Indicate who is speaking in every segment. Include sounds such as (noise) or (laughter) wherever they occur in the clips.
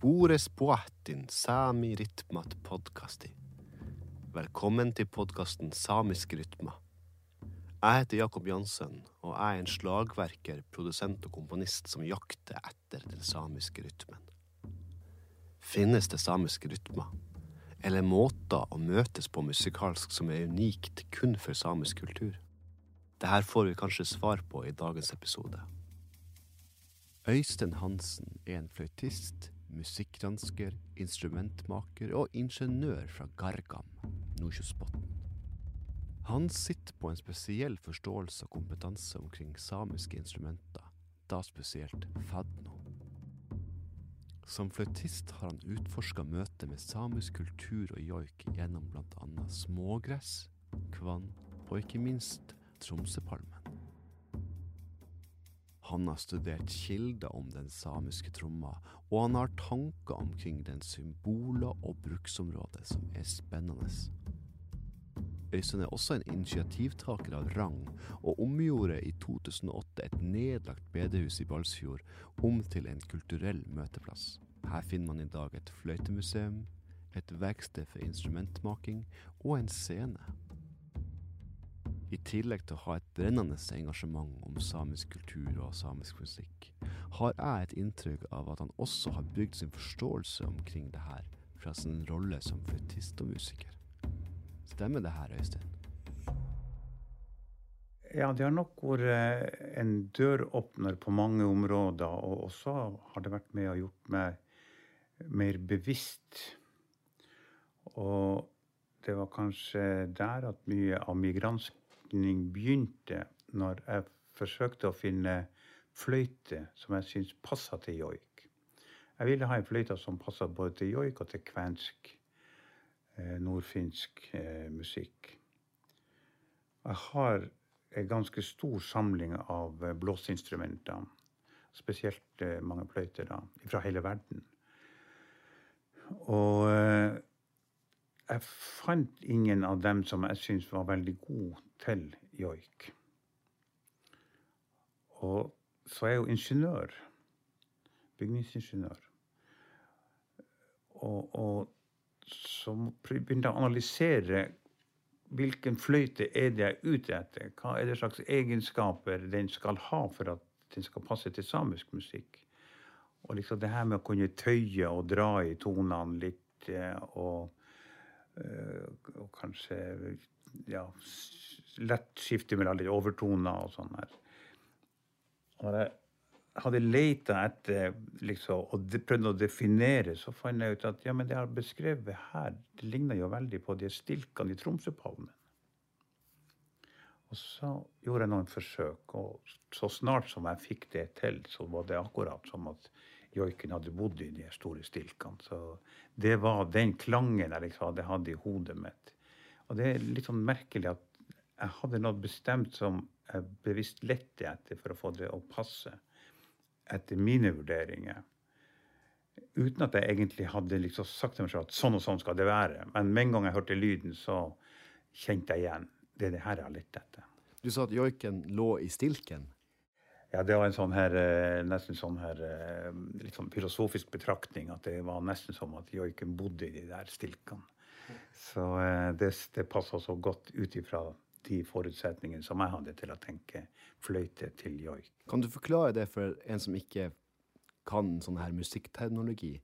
Speaker 1: Spores poatin sami rytmat podkasti. Velkommen til podkasten Samisk rytma. Jeg heter Jakob Jansen, og jeg er en slagverker, produsent og komponist som jakter etter den samiske rytmen. Finnes det samiske rytmer? Eller måter å møtes på musikalsk som er unikt kun for samisk kultur? Dette får vi kanskje svar på i dagens episode. Øystein Hansen er en fløytist, musikkgransker, instrumentmaker og ingeniør fra Gargam, Nordkjosbotn. Han sitter på en spesiell forståelse og kompetanse omkring samiske instrumenter, da spesielt fadno. Som fløytist har han utforska møtet med samisk kultur og joik gjennom bl.a. smågress, kvann og ikke minst Tromsøpalmen. Han har studert kilder om den samiske tromma, og han har tanker omkring den symboler og bruksområdet som er spennende. Øystein er også en initiativtaker av rang, og omgjorde i 2008 et nedlagt bedehus i Balsfjord om til en kulturell møteplass. Her finner man i dag et fløytemuseum, et verksted for instrumentmaking og en scene. I tillegg til å ha et brennende engasjement om samisk kultur og samisk musikk, har jeg et inntrykk av at han også har bygd sin forståelse omkring det her fra sin rolle som fløytist og musiker. Stemmer det her, Øystein?
Speaker 2: Ja, det har nok vært en døråpner på mange områder. Og også har det vært med og gjort meg mer bevisst. Og det var kanskje der at mye av migrantskning begynte, når jeg forsøkte å finne fløyte som jeg syntes passa til joik. Jeg ville ha en fløyte som passa både til joik og til kvensk, eh, nordfinsk eh, musikk. Jeg har en ganske stor samling av eh, blåseinstrumenter. Spesielt mange fløyter fra hele verden. Og jeg fant ingen av dem som jeg syntes var veldig gode til joik. Og så er jeg jo ingeniør. Bygningsingeniør. Og, og så begynte jeg å analysere hvilken fløyte er det jeg er ute etter? Hva er det slags egenskaper den skal ha for at den skal passe til samisk musikk? Og liksom det her med å kunne tøye og dra i tonene litt, og, og kanskje ja, lett skifte mellom litt overtoner og sånn her. Og jeg hadde leita etter liksom, og prøvd å definere, så fant jeg ut at ja, men det jeg har beskrevet her, det ligner jo veldig på de stilkene i Tromsøpalmen. Og så gjorde jeg noen forsøk, og så snart som jeg fikk det til, så var det akkurat som at joiken hadde bodd i de store stilkene. Så det var den klangen jeg liksom hadde hatt i hodet mitt. Og det er litt sånn merkelig at jeg hadde noe bestemt som jeg bevisst lette etter for å få det å passe etter mine vurderinger. Uten at jeg egentlig hadde liksom sagt til meg selv at sånn og sånn skal det være. Men med en gang jeg hørte lyden, så kjente jeg igjen. Det er det her jeg har lett etter.
Speaker 1: Du sa at joiken lå i stilken.
Speaker 2: Ja, det var en sånn her, nesten sånn her litt sånn filosofisk betraktning. At det var nesten som at joiken bodde i de der stilkene. Så det, det passa så godt ut ifra de forutsetningene som jeg hadde til å tenke fløyte til joik.
Speaker 1: Kan du forklare det for en som ikke kan sånn her musikkterminologi?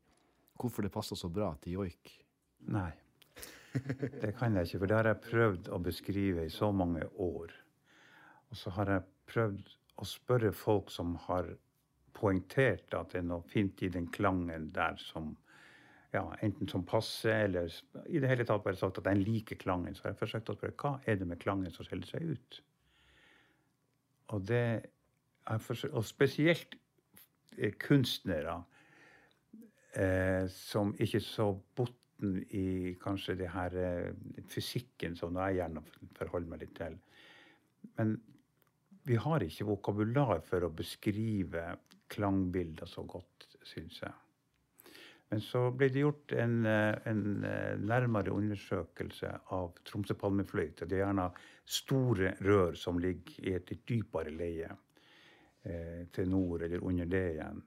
Speaker 1: Hvorfor det passer så bra til joik?
Speaker 2: Nei, det kan jeg ikke. For det har jeg prøvd å beskrive i så mange år. Og så har jeg prøvd å spørre folk som har poengtert at det er noe fint i den klangen der som ja, enten som passer, eller i det hele tatt bare sagt at en liker klangen. Så har jeg forsøkt å spørre hva er det med klangen som skiller seg ut. Og, det, forsøkt, og spesielt kunstnere eh, som ikke så botten i kanskje det her eh, fysikken som jeg gjerne forholder meg litt til. Men vi har ikke vokabular for å beskrive klangbilder så godt, syns jeg. Men så ble det gjort en, en nærmere undersøkelse av Tromsøpalmefløyte. Det er gjerne store rør som ligger i et litt dypere leie eh, til nord eller under det igjen.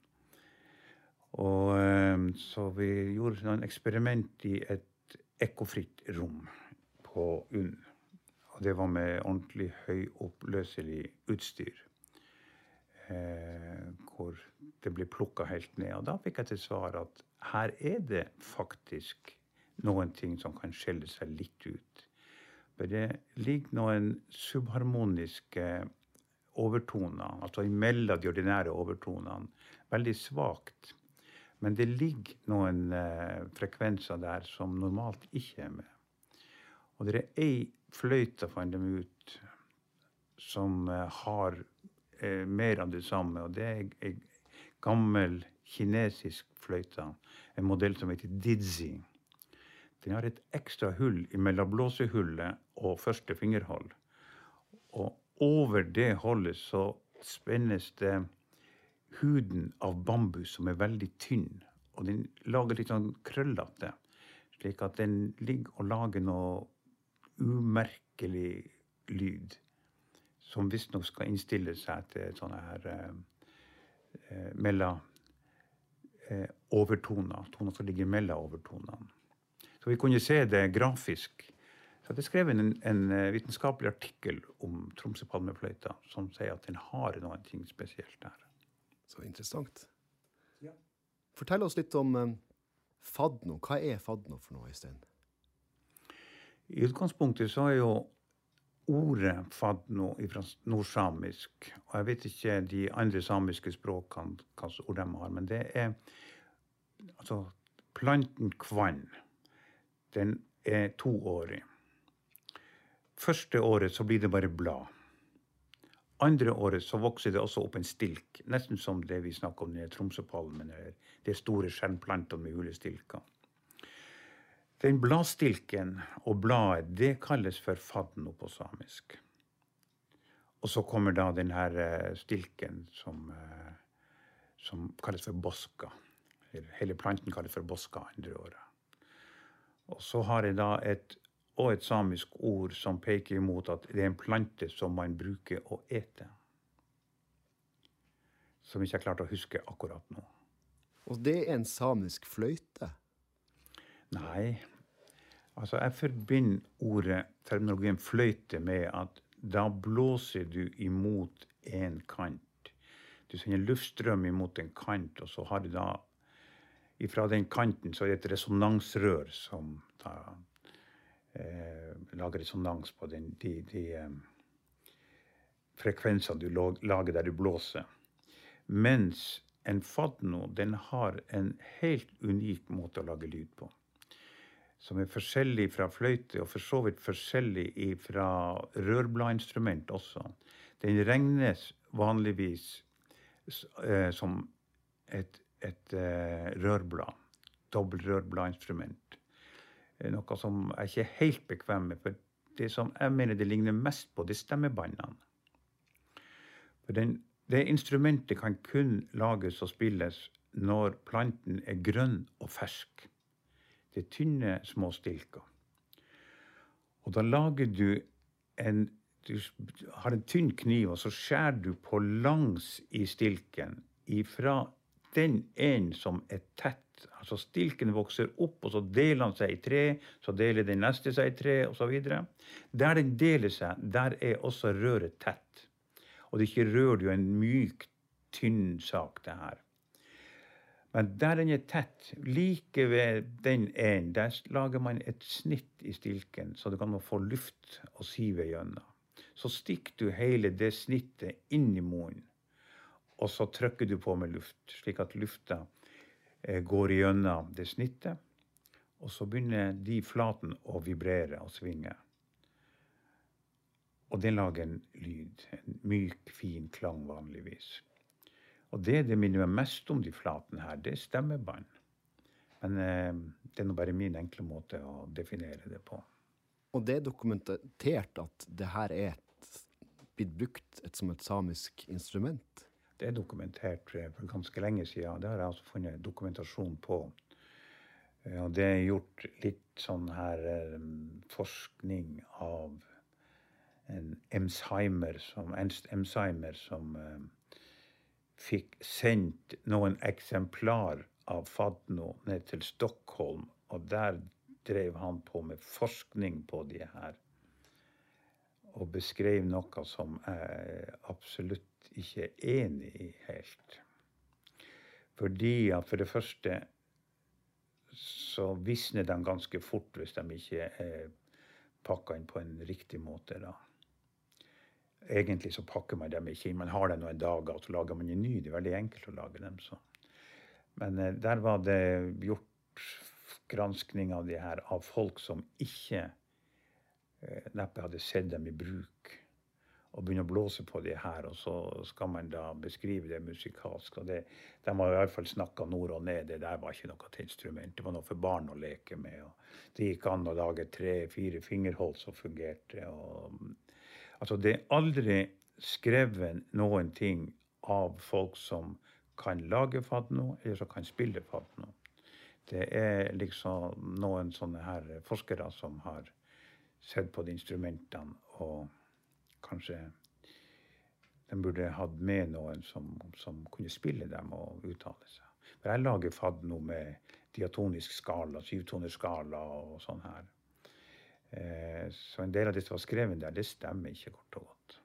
Speaker 2: Og eh, så vi gjorde noen eksperiment i et ekkofritt rom på UNN. Og det var med ordentlig høyoppløselig utstyr. Eh, hvor det ble plukka helt ned. Og da fikk jeg til svar at her er det faktisk noen ting som kan skjelle seg litt ut. For det ligger noen subharmoniske overtoner, altså imellom de ordinære overtonene, veldig svakt. Men det ligger noen eh, frekvenser der som normalt ikke er med. Og det er ei fløyte, fant de ut, som eh, har eh, mer av det samme. Og det er ei gammel kinesisk fløyte, en modell som heter didzi. Den har et ekstra hull mellom blåsehullet og første fingerhold. Og over det hullet så spennes det huden av bambus som er veldig tynn. Og den lager litt sånn krøllete. Slik at den ligger og lager noe umerkelig lyd. Som visstnok skal innstille seg til sånne her eh, mellom eh, overtoner. Toner som ligger mellom overtonene. Så vi kunne se det grafisk. Så det er skrevet en, en eh, vitenskapelig artikkel om Tromsø palmefløyta som sier at den har noe spesielt der.
Speaker 1: Så interessant.
Speaker 2: Ja.
Speaker 1: Fortell oss litt om eh, fadno. Hva er fadno for noe, Øystein?
Speaker 2: I utgangspunktet så er jo ordet fadno fra nordsamisk Og jeg vet ikke de andre samiske språkene hva slags ord de har, men det er altså planten kvann. Den er toårig. Første året så blir det bare blad. Andre året så vokser det også opp en stilk, nesten som det vi snakker om i Tromsøpalmen, eller de store skjermplantene med hule stilker. Den bladstilken og bladet, det kalles for fadno på samisk. Og så kommer da denne eh, stilken som, eh, som kalles for boska. Hele planten kalles for boska andre året. Og så har jeg da et og et samisk ord som peker imot at det er en plante som man bruker å ete. Som ikke jeg klarte å huske akkurat nå.
Speaker 1: Og det er en samisk fløyte?
Speaker 2: Nei. Altså, jeg forbinder ordet, terminologien fløyte, med at da blåser du imot en kant. Du sender luftstrøm imot en kant, og så har du da Ifra den kanten så er det et resonansrør som da eh, lager resonans på den, de, de eh, frekvensene du lager der du blåser. Mens en fadno den har en helt unik måte å lage lyd på. Som er forskjellig fra fløyte, og for så vidt forskjellig fra rørbladinstrument også. Den regnes vanligvis eh, som et, et eh, rørblad. Dobbeltrørbladinstrument. Eh, noe som jeg ikke er helt bekvem med. For det som jeg mener det ligner mest på, det er stemmebåndene. For den, det instrumentet kan kun lages og spilles når planten er grønn og fersk. Det er tynne, små stilker. Og da lager du en Du har en tynn kniv, og så skjærer du på langs i stilken ifra den enden som er tett Altså stilken vokser opp, og så deler han seg i tre. Så deler den neste seg i tre, osv. Der den deler seg, der er også røret tett. Og det ikke rører jo en myk, tynn sak, det her. Men der den er tett, like ved den enden, der lager man et snitt i stilken, så det kan få luft å sive gjennom. Så stikker du hele det snittet inn i munnen, og så trykker du på med luft, slik at lufta Eh, går gjennom det snittet. Og så begynner de flatene å vibrere og svinge. Og det lager en lyd. En myk, fin klang vanligvis. Og det det minner meg mest om de flatene her, det er stemmebånd. Men eh, det er nå bare min enkle måte å definere det på.
Speaker 1: Og det er dokumentert at det her er et, blitt brukt et, som et samisk instrument?
Speaker 2: Det er dokumentert for ganske lenge siden. Det har jeg altså funnet dokumentasjon på. Eh, og det er gjort litt sånn her um, forskning av en Emsheimer som, Ernst Emsheimer som fikk sendt noen eksemplar av Fadno ned til Stockholm, og der drev han på med forskning på de her. Og beskrev noe som jeg absolutt ikke er enig i helt. Fordi at for det første så visner de ganske fort hvis de ikke er pakka inn på en riktig måte. da. Egentlig så pakker man dem ikke inn. Man har dem noen dager, og så lager man en ny. Det er veldig enkelt å lage dem. så. Men eh, der var det gjort granskning av de her av folk som ikke eh, neppe hadde sett dem i bruk. Og begynne å blåse på de her, og så skal man da beskrive det musikalsk. og det, De har iallfall snakka nord og ned. Det der var ikke noe til instrument. Det var noe for barn å leke med. og Det gikk an å lage tre-fire fingerhold som fungerte. og Altså, det er aldri skrevet noen ting av folk som kan lage fadno, eller som kan spille fadno. Det er liksom noen sånne her forskere som har sett på de instrumentene og kanskje de burde hatt med noen som, som kunne spille dem og uttale seg. For jeg lager fadno med diatonisk skala, syvtoneskala og sånn her. Eh, så en del av det som var skrevet der, det stemmer ikke kort og godt.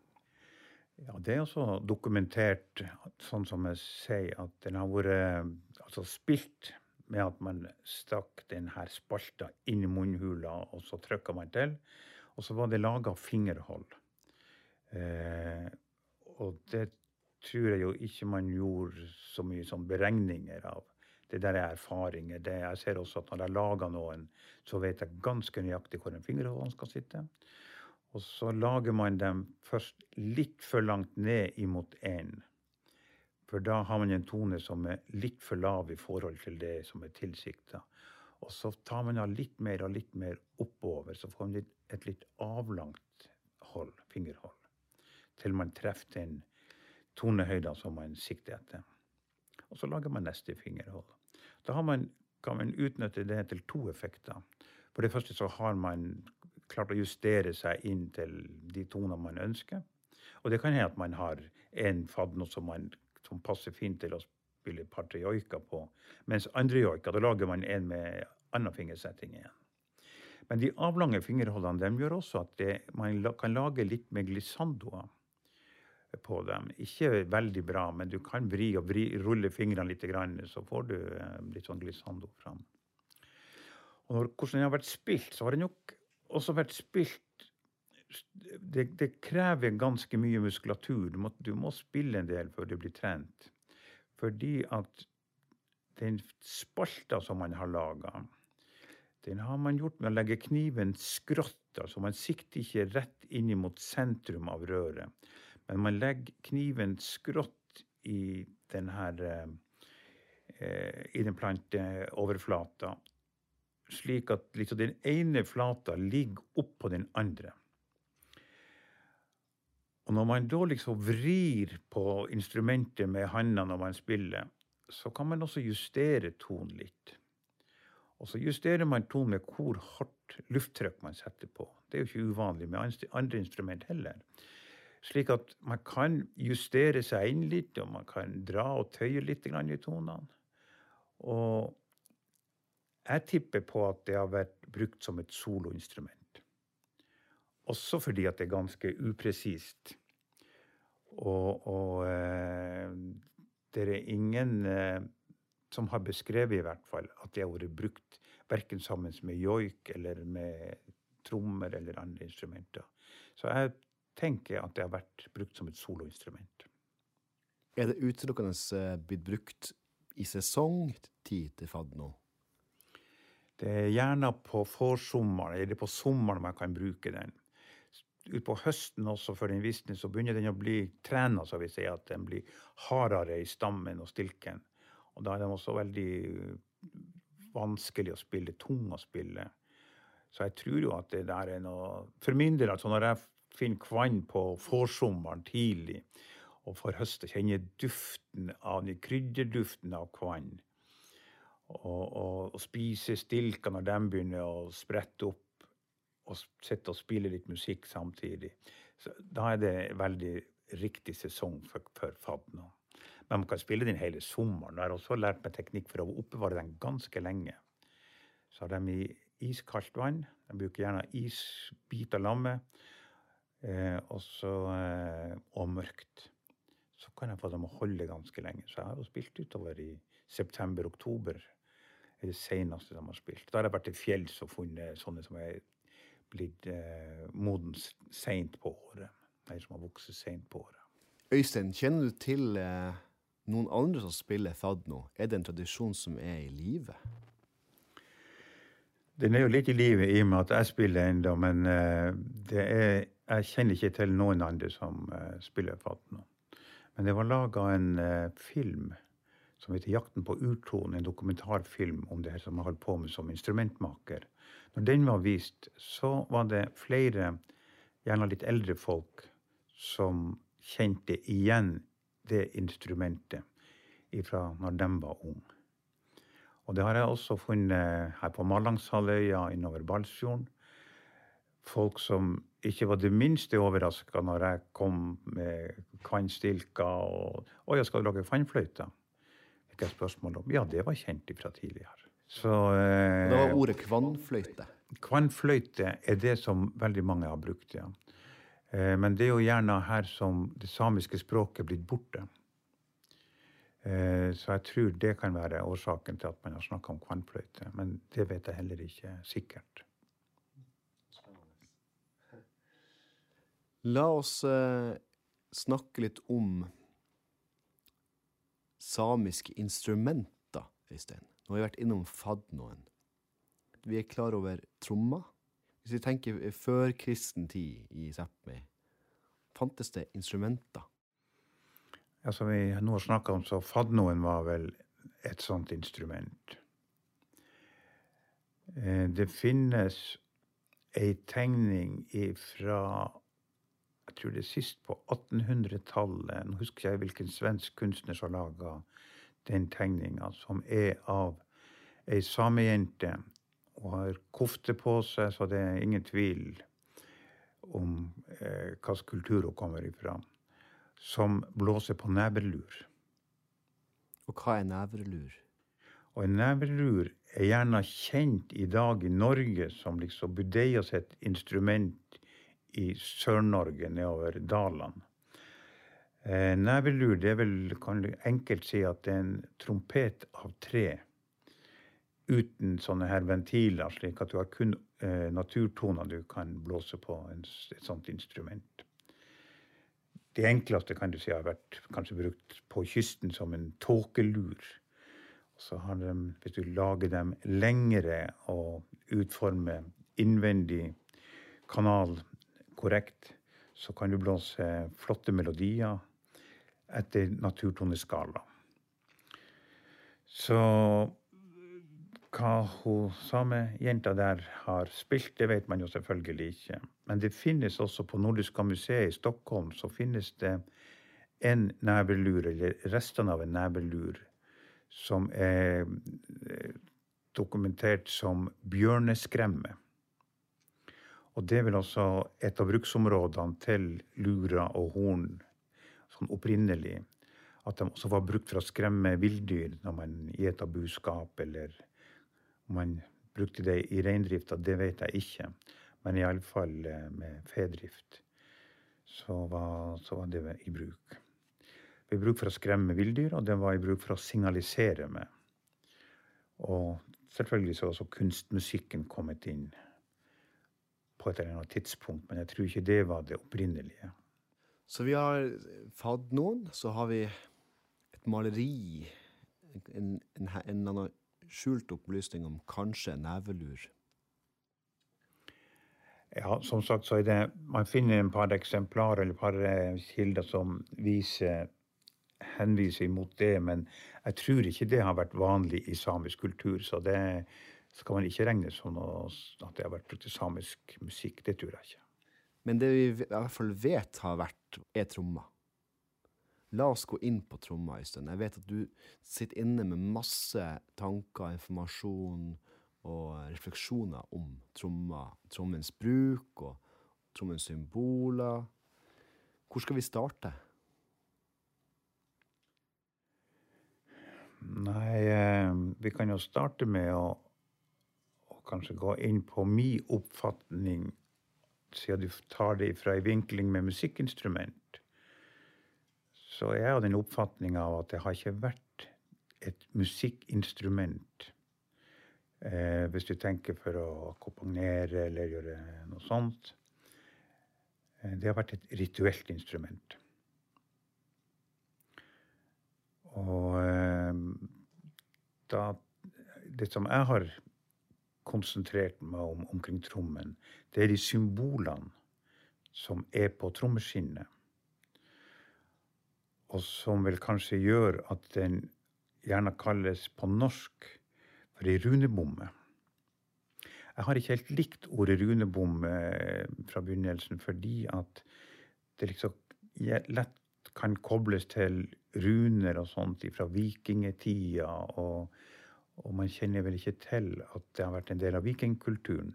Speaker 2: Ja, Det er også dokumentert, sånn som jeg sier, at den har vært altså spilt med at man stakk denne spalta inn i munnhula, og så trykka man til. Og så var det laga fingerhold. Eh, og det tror jeg jo ikke man gjorde så mye som beregninger av. Det der er erfaringer. Det, jeg ser også at når jeg lager noen, så vet jeg ganske nøyaktig hvor en fingerhånd skal sitte. Og så lager man dem først litt for langt ned imot én. For da har man en tone som er litt for lav i forhold til det som er tilsikta. Og så tar man av litt mer og litt mer oppover, så får man et litt avlangt hold, fingerhold. Til man treffer den tonehøyden som man sikter etter. Og så lager man neste fingerhold. Da man, kan man utnytte det til to effekter. For det første så har man klart å justere seg inn til de tonene man ønsker. Og det kan hende at man har en fadno som, man, som passer fint til å spille et par-tre joiker på. Mens andre joiker, da lager man en med annen fingersetting igjen. Men de avlange fingerholdene de gjør også at det, man kan lage litt med glissandoer på dem. Ikke veldig bra, men du kan vri og vri, rulle fingrene litt, så får du eh, litt sånn glissando fram. Og når, hvordan den har vært spilt, så har den nok også vært spilt det, det, krever ganske mye muskulatur. Du må, du må, spille en del før du blir trent. Fordi at den spalta som man har laga, den har man gjort med å legge kniven skrått. Altså man sikter ikke rett inn mot sentrum av røret. Men man legger kniven skrått i den her eh, i den planteoverflata, slik at liksom den ene flata ligger oppå den andre. Og når man da liksom vrir på instrumentet med hendene når man spiller, så kan man også justere tonen litt. Og så justerer man tonen med hvor hardt lufttrykk man setter på. Det er jo ikke uvanlig med andre instrument heller. Slik at man kan justere seg inn litt, og man kan dra og tøye litt i tonene. Og jeg tipper på at det har vært brukt som et soloinstrument. Også fordi at det er ganske upresist. Og, og eh, det er ingen eh, som har beskrevet i hvert fall at det har vært brukt verken sammen med joik eller med trommer eller andre instrumenter. Så jeg tenker jeg at det har vært brukt som et soloinstrument.
Speaker 1: Er det utelukkende eh, blitt brukt i sesongtid til fadno?
Speaker 2: Det er gjerne på forsommeren, eller på sommeren man kan bruke den. Utpå høsten også, før den visner, så begynner den å bli trena, så vi sier at den blir hardere i stammen og stilken. Og da er den også veldig vanskelig å spille, tung å spille. Så jeg tror jo at det der er noe For min del, altså, når jeg finner kvann på forsommeren tidlig og får høste, kjenne duften av den krydderduften av kvann. Og, og, og, spise stilker når de begynner å sprette opp, og sitte og spille litt musikk samtidig. Så da er det veldig riktig sesong for, for fadna. Men man kan spille den hele sommeren. Jeg har også lært meg teknikk for å oppbevare den ganske lenge. Så har de i iskaldt vann. De bruker gjerne isbiter lamme. Eh, også, eh, og mørkt. Så kan jeg få dem å holde ganske lenge. Så jeg har jo spilt utover i september-oktober. er det seneste de har spilt. Da har jeg vært til fjells og funnet sånne som er blitt eh, moden seint på året. De som har vokst seint på året.
Speaker 1: Øystein, kjenner du til eh, noen andre som spiller fad nå? Er det en tradisjon som er i live?
Speaker 2: Den er jo litt i live i og med at jeg spiller ennå, men eh, det er, jeg kjenner ikke til noen andre som eh, spiller Fatno. Men det var laga en eh, film som heter 'Jakten på urtonen', en dokumentarfilm om det her som jeg holdt på med som instrumentmaker. Når den var vist, så var det flere, gjerne litt eldre folk, som kjente igjen det instrumentet fra når de var unge. Og det har jeg også funnet her på Mallangshalvøya innover Balsfjorden. Folk som ikke var det minste overraska når jeg kom med kvannstilker og 'Å ja, skal du lage fannfløyte?' Fikk jeg spørsmål om. Ja, det var kjent fra tidligere. Så eh,
Speaker 1: Det var ordet kvannfløyte.
Speaker 2: Kvannfløyte er det som veldig mange har brukt, ja. Eh, men det er jo gjerne her som det samiske språket er blitt borte. Eh, så jeg tror det kan være årsaken til at man har snakka om kvannfløyte. Men det vet jeg heller ikke sikkert.
Speaker 1: La oss eh, snakke litt om samiske instrumenter, Øystein. Nå har vi vært innom fadnoen. Vi er klar over tromma. Hvis vi tenker før kristen tid i Sápmi, fantes det instrumenter?
Speaker 2: Ja, som vi nå snakka om, så fadnoen var vel et sånt instrument. Eh, det finnes ei tegning fra jeg tror det er sist på 1800-tallet. Nå husker jeg hvilken svensk kunstner som laga den tegninga, som er av ei samejente. Og har kofte på seg, så det er ingen tvil om eh, hvilken kultur hun kommer ifra. Som blåser på neverlur.
Speaker 1: Og hva er neverlur?
Speaker 2: Og en neverlur er gjerne kjent i dag i Norge som liksom budeia sitt instrument i Sør-Norge, nedover dalene. Eh, nevelur, det er vel, kan du enkelt si at det er en trompet av tre. Uten sånne her ventiler, slik at du har kun eh, naturtoner du kan blåse på en, et sånt instrument. Det enkleste kan du si har vært kanskje brukt på kysten som en tåkelur. Så har de, hvis du lager dem lengre og utformer innvendig kanal korrekt, så kan du blåse flotte melodier etter naturtoneskala. Så hva hun samejenta der har spilt, det vet man jo selvfølgelig ikke. Men det finnes også på Nordiska museet i Stockholm så finnes det en nebelur, eller restene av en nebelur, som er eh, dokumentert som bjørneskremme. Og det er vel også et av bruksområdene til lura og horn sånn opprinnelig. At de også var brukt for å skremme villdyr når man gjeta buskap, eller om man brukte det i reindrifta, det vet jeg ikke. Men iallfall eh, med fedrift så var, så var det i bruk. Det var i bruk for å skremme villdyr, og det var i bruk for å signalisere med. Og selvfølgelig så har også kunstmusikken kommet inn på et eller annet tidspunkt, men jeg tror ikke det var det opprinnelige.
Speaker 1: Så vi har fadnoen, så har vi et maleri, en, en, en annen skjult opplysning om kanskje nevelur.
Speaker 2: Ja, som sagt så er det Man finner en par eksemplarer eller et par eh, kilder som viser henviser mot det, men jeg tror ikke det har vært vanlig i samisk kultur. Så det, skal man ikke regne som noe, at det har vært brukt i samisk musikk. Det tror jeg ikke.
Speaker 1: Men det vi i hvert fall vet har vært, er tromma. La oss gå inn på tromma, stund. Jeg vet at du sitter inne med masse tanker, informasjon og refleksjoner om tromma. Trommens bruk og trommens symboler. Hvor skal vi starte?
Speaker 2: Nei, vi kan jo starte med å kanskje gå inn på min oppfatning, siden du tar det fra ei vinkling med musikkinstrument. Så er jeg av den oppfatninga av at det har ikke vært et musikkinstrument. Eh, hvis du tenker for å akkompagnere eller gjøre noe sånt. Eh, det har vært et rituelt instrument. Og eh, da Det som jeg har konsentrert meg om omkring trommen, det er de symbolene som er på trommeskinnet. Og som vel kanskje gjør at den gjerne kalles på norsk for ei runebomme. Jeg har ikke helt likt ordet runebomme fra begynnelsen, fordi at det liksom lett kan kobles til runer og sånt fra vikingtida. Og, og, man kjenner vel ikke til at det har vært en del av vikingkulturen.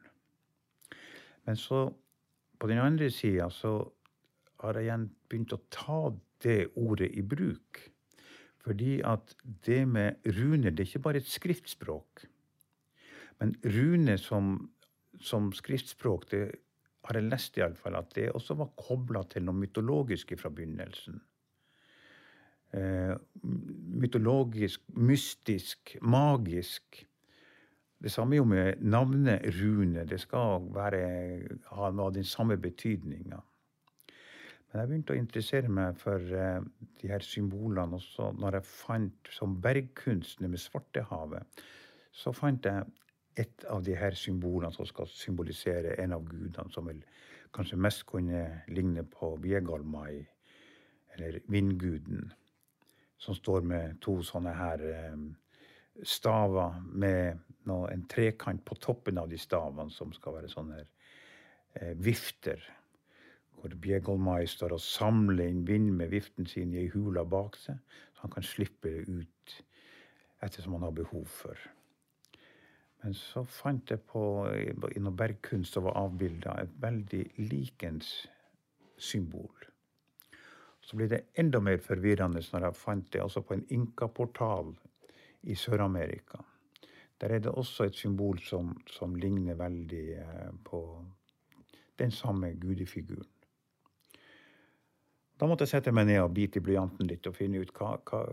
Speaker 2: Men så, på den andre sida, så har jeg igjen begynt å ta det ordet i bruk. Fordi at det med runer, det er ikke bare et skriftspråk. Men rune som, som skriftspråk, det har jeg lest iallfall, at det også var kobla til noe mytologisk fra begynnelsen mytologisk, mystisk, magisk. Det samme jo med navnet Rune. Det skal være, ha av den samme betydninga. Men jeg begynte å interessere meg for eh, de her symbolene også når jeg fant som bergkunstner med Svartehavet. Så fant jeg et av de her symbolene som skal symbolisere en av gudene, som vil kanskje mest kunne ligne på Viegalmai, eller vindguden som står med to sånne her um, staver med en trekant på toppen av de stavene som skal være sånne her, eh, vifter. Hvor Bjegolmai står og samler inn vind med viften sin i ei hula bak seg, så han kan slippe det ut ettersom han har behov for. Men så fant jeg på i noe bergkunst som var avbilda, et veldig likens symbol. Så blir det enda mer forvirrende når jeg fant det altså på en inkaportal i Sør-Amerika. Der er det også et symbol som, som ligner veldig eh, på den samme gudefiguren. Da måtte jeg sette meg ned og bite i blyanten litt og finne ut hva, hva,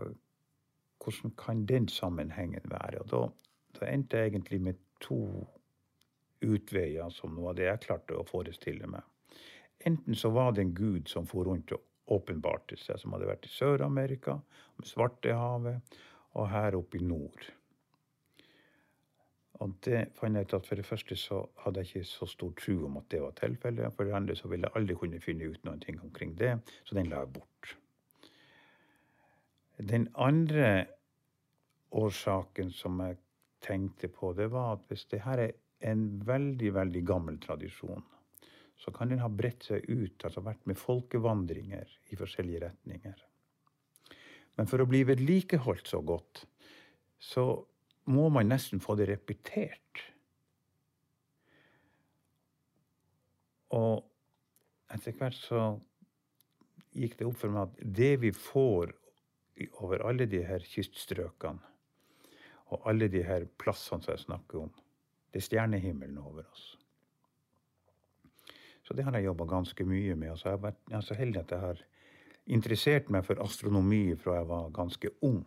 Speaker 2: hvordan kan den sammenhengen være. Og da, da endte jeg egentlig med to utveier som noe av det jeg klarte å forestille meg. Enten så var det en gud som for rundt og åpenbarte seg, som hadde vært i Sør-Amerika, med Svartehavet og her oppe i nord. Og det fant jeg ut at For det første så hadde jeg ikke så stor tro om at det var tilfellet. For det andre så ville jeg aldri kunne finne ut noen ting omkring det, så den la jeg bort. Den andre årsaken som jeg tenkte på, det var at hvis det her er en veldig, veldig gammel tradisjon, så kan den ha bredt seg ut, altså vært med folkevandringer i forskjellige retninger. Men for å bli vedlikeholdt så godt, så må man nesten få det repetert. Og etter hvert så gikk det opp for meg at det vi får over alle de her kyststrøkene, og alle de her plassene som jeg snakker om, det er stjernehimmelen over oss. Så det har jeg jobba ganske mye med. Og så har jeg vært jeg er så heldig at jeg har interessert meg for astronomi fra jeg var ganske ung.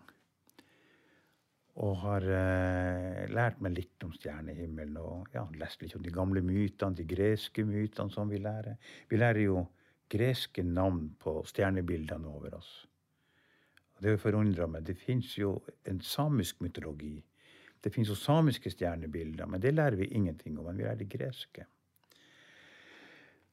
Speaker 2: Og har eh, lært meg litt om stjernehimmelen og ja, lest litt om de gamle mytene, de greske mytene som vi lærer. Vi lærer jo greske navn på stjernebildene over oss. Og det forundrer meg. Det fins jo en samisk mytologi. Det fins jo samiske stjernebilder, men det lærer vi ingenting om. Men vi lærer det greske.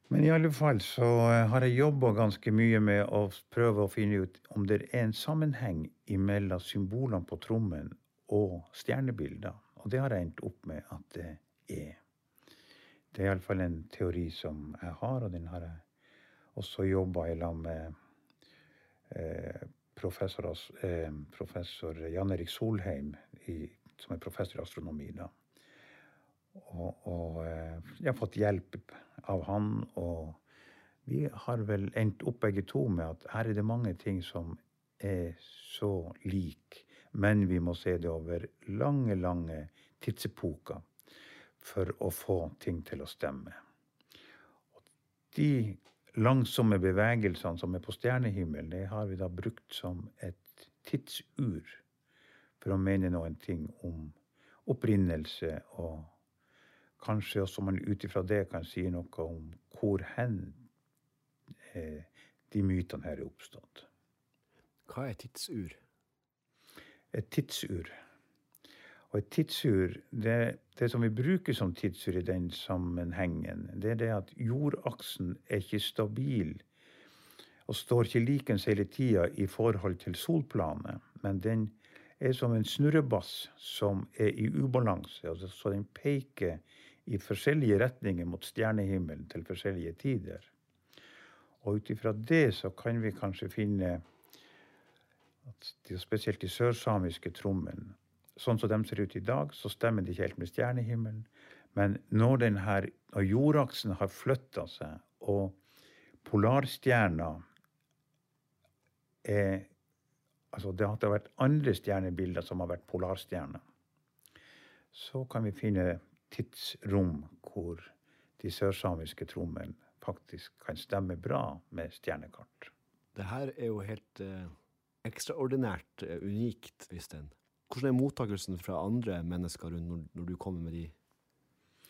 Speaker 2: Men i alle fall så eh, har jeg jobba ganske mye med å prøve å finne ut om det er en sammenheng mellom symbolene på trommen og stjernebilder. Og det har jeg endt opp med at det er. Det er iallfall en teori som jeg har, og den har jeg også jobba i lag med eh, eh, professor Jan Erik Solheim, som er professor i astronomi. da. Og, og eh, jeg har fått hjelp av han. Og vi har vel endt opp begge to med at her er det mange ting som er så lik Men vi må se det over lange, lange tidsepoker for å få ting til å stemme. Og de langsomme bevegelsene som er på stjernehimmelen, det har vi da brukt som et tidsur for å mene noen ting om opprinnelse, og kanskje også man ut ifra det kan si noe om hvor hen eh, de mytene her er oppstått.
Speaker 1: Hva er tidsur?
Speaker 2: Et tidsur. Og et tidsur, det, det, som vi bruker som tidsur i den sammenhengen, det er det at jordaksen er ikke stabil og står ikke likens hele tida i forhold til solplanet, men den er som en snurrebass som er i ubalanse. Altså, så den peker i forskjellige retninger mot stjernehimmelen til forskjellige tider. Og ut ifra det så kan vi kanskje finne at de, spesielt de sørsamiske trommene Sånn som de ser ut i dag, så stemmer de ikke helt med stjernehimmelen. Men når, denne, når jordaksen har flytta seg, og polarstjerna er Altså det har vært andre stjernebilder som har vært polarstjerner. Så kan vi finne tidsrom hvor de sørsamiske trommene faktisk kan stemme bra med stjernekart.
Speaker 1: Det her er jo helt eh, ekstraordinært eh, unikt, Øystein. Hvordan er mottakelsen fra andre mennesker rundt når, når, du kommer med de?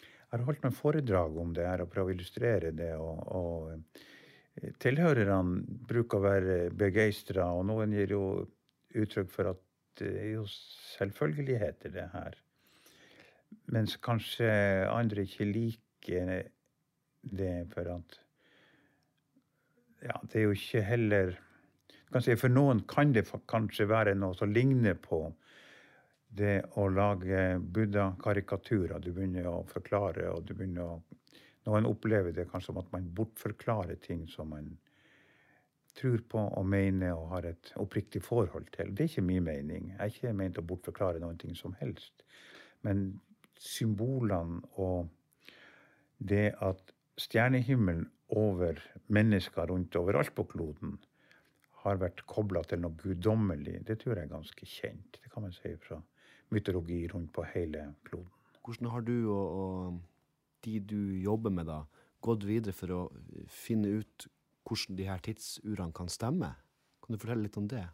Speaker 2: Jeg har holdt meg foredrag om det her og prøvd å illustrere det. og, og eh, Tilhørerne bruker å være begeistra, og noen gir jo uttrykk for at det er jo selvfølgeligheter, det her. Mens kanskje andre ikke liker det for at Ja, det er jo ikke heller si, For noen kan det kanskje være noe som ligner på det å lage buddha-karikaturer. Du begynner å forklare, og du begynner å Noen opplever det kanskje som at man bortforklarer ting som man tror på og mener og har et oppriktig forhold til. Det er ikke min mening. Jeg er ikke ment å bortforklare noen ting som helst. Men symbolene og det at stjernehimmelen over mennesker rundt overalt på kloden har vært kobla til noe guddommelig, det tror jeg er ganske kjent. Det kan man si fra mytologi rundt på hele kloden.
Speaker 1: Hvordan har du og, og de du jobber med, da, gått videre for å finne ut hvordan de her tidsurene kan stemme? Kan du fortelle litt om det?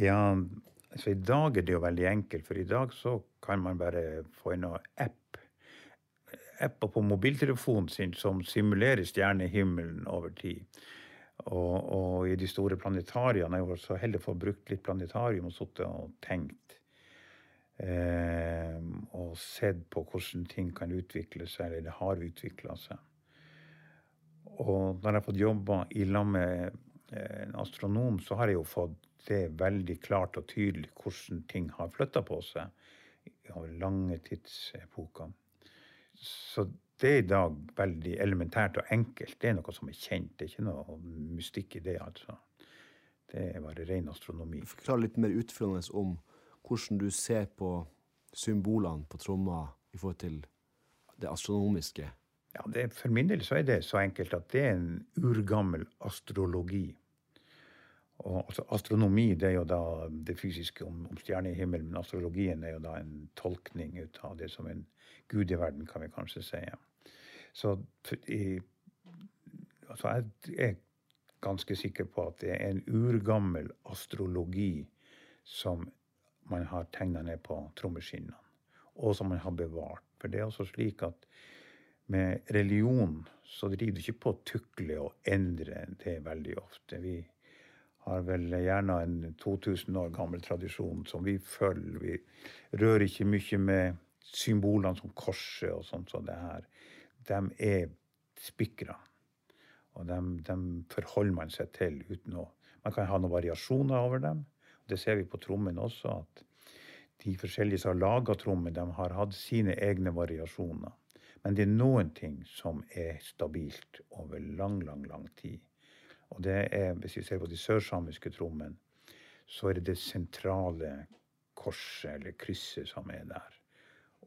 Speaker 2: Ja, altså I dag er det jo veldig enkelt, for i dag så kan man bare få en app apper på mobiltelefonen sin som simulerer stjernehimmelen over tid. Og, og, i de store planetariene Jeg var så heldig å få brukt litt planetarium og sittet og tenkt. Eh, og sett på hvordan ting kan utvikle seg, eller det har utvikla seg. Og når jeg har fått jobba i lag med eh, en astronom, så har jeg jo fått det veldig klart og tydelig hvordan ting har flytta på seg over lange tidsepoker. Så det er i dag veldig elementært og enkelt. Det er noe som er kjent. Det er ikke noe mystikk i det, altså. Det er bare ren astronomi.
Speaker 1: Forklar litt mer utfyllende om hvordan du ser på symbolene på tromma i forhold til det astronomiske.
Speaker 2: Ja, det, For min del så er det så enkelt at det er en urgammel astrologi. Og altså, astronomi det er jo da det fysiske om, om stjernehimmelen, men astrologien er jo da en tolkning ut av det som en gudeverden, kan vi kanskje si. Så i, altså, jeg er ganske sikker på at det er en urgammel astrologi som man har tegna ned på trommeskinnene, og som man har bevart. For det er også slik at med religion så driver du ikke på å tukle og endre det veldig ofte. Vi har vel gjerne en 2000 år gammel tradisjon som vi følger. Vi rører ikke mye med symbolene som korset og sånt som det her. De er spikra. Og de, dem, forholder man seg til uten å Man kan ha noen variasjoner over dem. Det ser vi på trommen også, at de forskjellige som har laga trommer, de har hatt sine egne variasjoner. Men det er noen ting som er stabilt over lang, lang, lang tid. Og det er, hvis vi ser på de sørsamiske trommene, så er det det sentrale korset eller krysset som er der.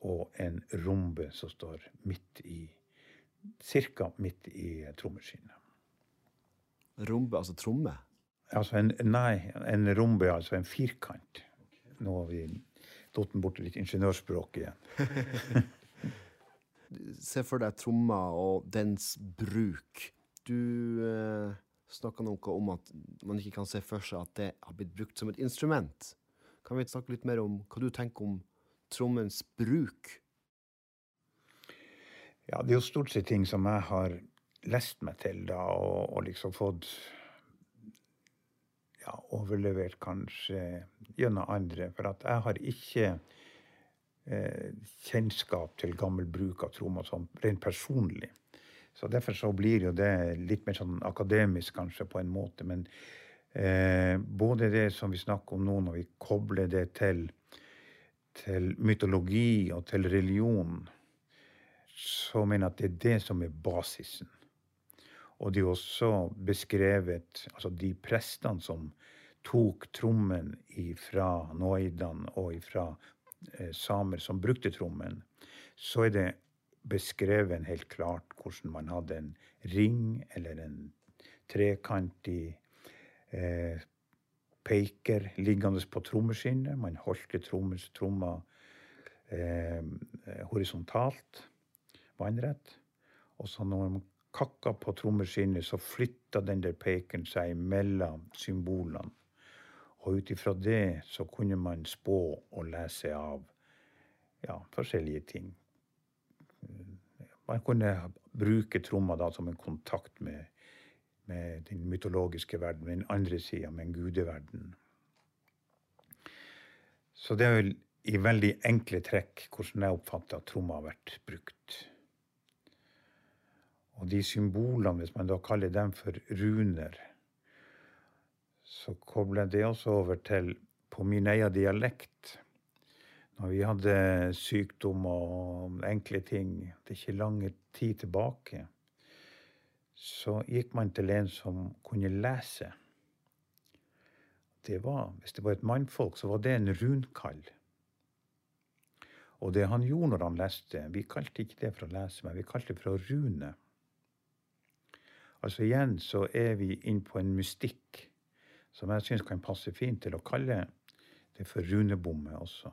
Speaker 2: Og en rombe som står midt i Ca. midt i trommeskinnet.
Speaker 1: Rombe, altså tromme?
Speaker 2: Altså en, nei, en rombe, altså en firkant. Nå har vi datt bort litt ingeniørspråk igjen. (laughs)
Speaker 1: Se for deg tromma og dens bruk. Du eh, snakka noe om at man ikke kan se for seg at det har blitt brukt som et instrument. Kan vi snakke litt mer om hva du tenker om trommens bruk?
Speaker 2: Ja, det er jo stort sett ting som jeg har lest meg til, da, og, og liksom fått ja, overlevert kanskje gjennom andre. For at jeg har ikke eh, kjennskap til gammel bruk av trommer sånn rent personlig. Så derfor så blir jo det litt mer sånn akademisk kanskje på en måte. Men eh, både det som vi snakker om nå, når vi kobler det til, til mytologi og til religion, så mener jeg at det er det som er basisen. Og det er også beskrevet altså de prestene som tok trommen fra noidene og fra eh, samer som brukte trommen, så er det beskrevet helt klart hvordan man hadde en ring eller en trekantig eh, peker liggende på trommeskinnet. Man holdt tromma eh, horisontalt, vannrett. Og så når man kakka på trommeskinnet, så flytta den der pekeren seg mellom symbolene. Og ut ifra det så kunne man spå og lese av ja, forskjellige ting. Man kunne bruke tromma da som en kontakt med, med den mytologiske verden, med den andre sida, med en gudeverden. Så det er vel i veldig enkle trekk hvordan jeg oppfatter at tromma har vært brukt. Og de symbolene, hvis man da kaller dem for runer, så kobler jeg det også over til på min egen dialekt. Når vi hadde sykdom og enkle ting, det er ikke lang tid tilbake, så gikk man til en som kunne lese. Det var, hvis det var et mannfolk, så var det en runkall. Og det han gjorde når han leste Vi kalte ikke det for å lese, men vi kalte det for å rune. Altså igjen så er vi inn på en mystikk som jeg syns kan passe fint til å kalle det for runebomme også.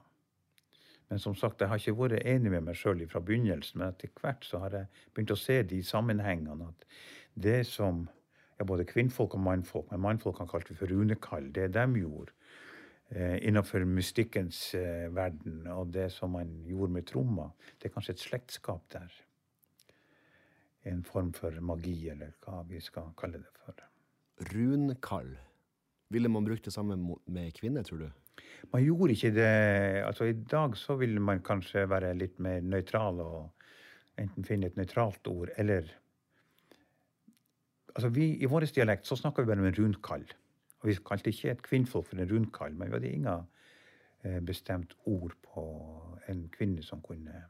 Speaker 2: Men som sagt, jeg har ikke vært enig med meg sjøl fra begynnelsen, men etter hvert så har jeg begynt å se de sammenhengene. At det som ja, både kvinnfolk og mannfolk, men mannfolk kalte vi for runekall, det de gjorde eh, innenfor mystikkens eh, verden, og det som man gjorde med tromma, det er kanskje et slektskap der en form for magi, eller hva vi skal kalle det for.
Speaker 1: Runkall. Ville man brukt det samme med kvinner, tror du?
Speaker 2: Man gjorde ikke det. Altså I dag så vil man kanskje være litt mer nøytral og enten finne et nøytralt ord, eller Altså vi, I vår dialekt så snakker vi bare om en rundkall. Og Vi kalte ikke et kvinnfolk for en rundkall, men vi hadde ingen eh, bestemt ord på en kvinne som kunne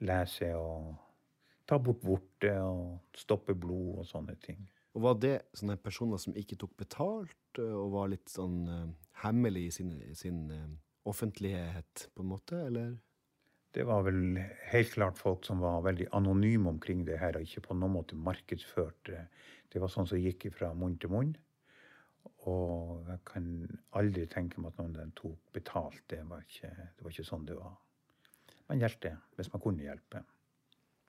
Speaker 2: lese og ta bort vorte og stoppe blod og sånne ting.
Speaker 1: Og Var det sånne personer som ikke tok betalt, eh, og var litt sånn uh, hemmelig i sin, sin uh, offentlighet, på en måte, eller?
Speaker 2: Det var vel helt klart folk som var veldig anonyme omkring det her, og ikke på noen måte markedsførte. Det var sånn som gikk fra munn til munn. Og jeg kan aldri tenke meg at noen av dem tok betalt. Det var, ikke, det var ikke sånn det var. Man hjelpte hvis man kunne hjelpe.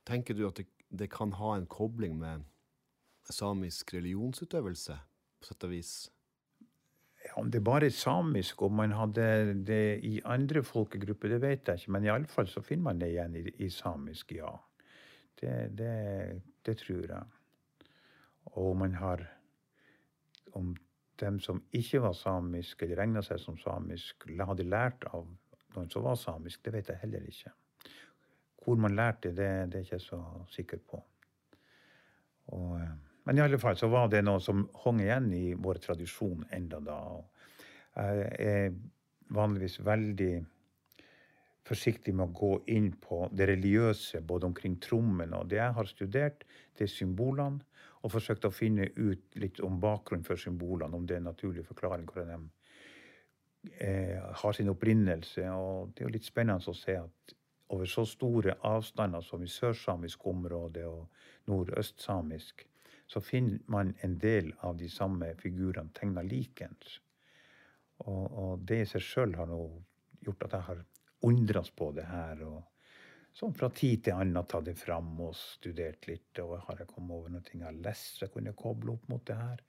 Speaker 1: Tenker du at det, det, kan ha en kobling med samisk religionsutøvelse, på sett og vis?
Speaker 2: Ja, Om det bare er samisk, om man hadde det i andre folkegrupper, det vet jeg ikke. Men iallfall så finner man det igjen i, i samisk, ja. Det, det, det, tror jeg. Og man har Om dem som ikke var samisk, eller regna seg som samisk, hadde lært av noen som var samisk, det vet jeg heller ikke. Hvor man lærte det, det er jeg ikke så sikker på. Og, eh, men i alle fall så var det noe som hang igjen i vår tradisjon enda da. Jeg er vanligvis veldig forsiktig med å gå inn på det religiøse både omkring trommen og det jeg har studert, det er symbolene. Og forsøkt å finne ut litt om bakgrunnen for symbolene, om det er en naturlig forklaring hvor de eh, har sin opprinnelse. Og det er jo litt spennende å se at over så store avstander som i sørsamisk område og nordøstsamisk, så finner man en del av de samme figurene tegna likens. Og, og, det i seg sjøl har nå gjort at jeg har undres på det her. og sånn fra tid til annen tatt det fram og studert litt. Og har jeg kommet over noe jeg har lest så jeg kunne koble opp mot det her.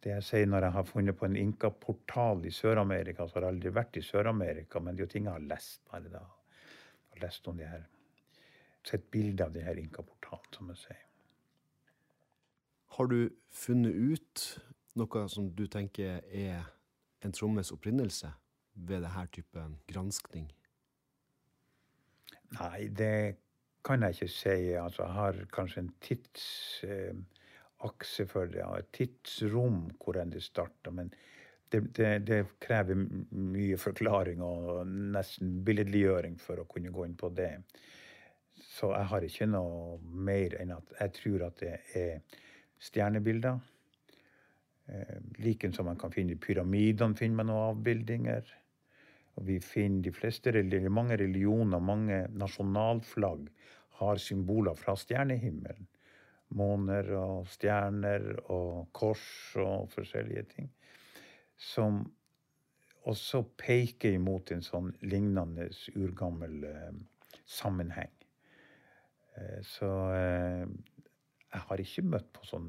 Speaker 2: Det jeg sier når jeg har funnet på en Inka-portal i Sør-Amerika, så har jeg aldri vært i Sør-Amerika, men det er jo ting jeg har lest bare da. Og lest om de her Sett bilde av de her Inka-portalen, som jeg sier.
Speaker 1: Har du funnet ut noe som du tenker er en trommes opprinnelse ved denne typen granskning?
Speaker 2: Nei, det kan jeg ikke si. Altså, jeg har kanskje en tidsakse Eh, for det, et tidsrom hvor enn det starta. Men det, det, det, krever mye forklaring og nesten billedliggjøring for å kunne gå inn på det. Så jeg har ikke noe mer enn at jeg tror at det er stjernebilder. Liken som man kan finne i pyramidene, finner man noen avbildinger. Og vi finner de fleste mange religioner, mange nasjonalflagg, har symboler fra stjernehimmelen måner og stjerner og kors og forskjellige ting. Som også peker imot en sånn lignende urgammel eh, sammenheng. Eh, så eh, jeg har ikke møtt på sånn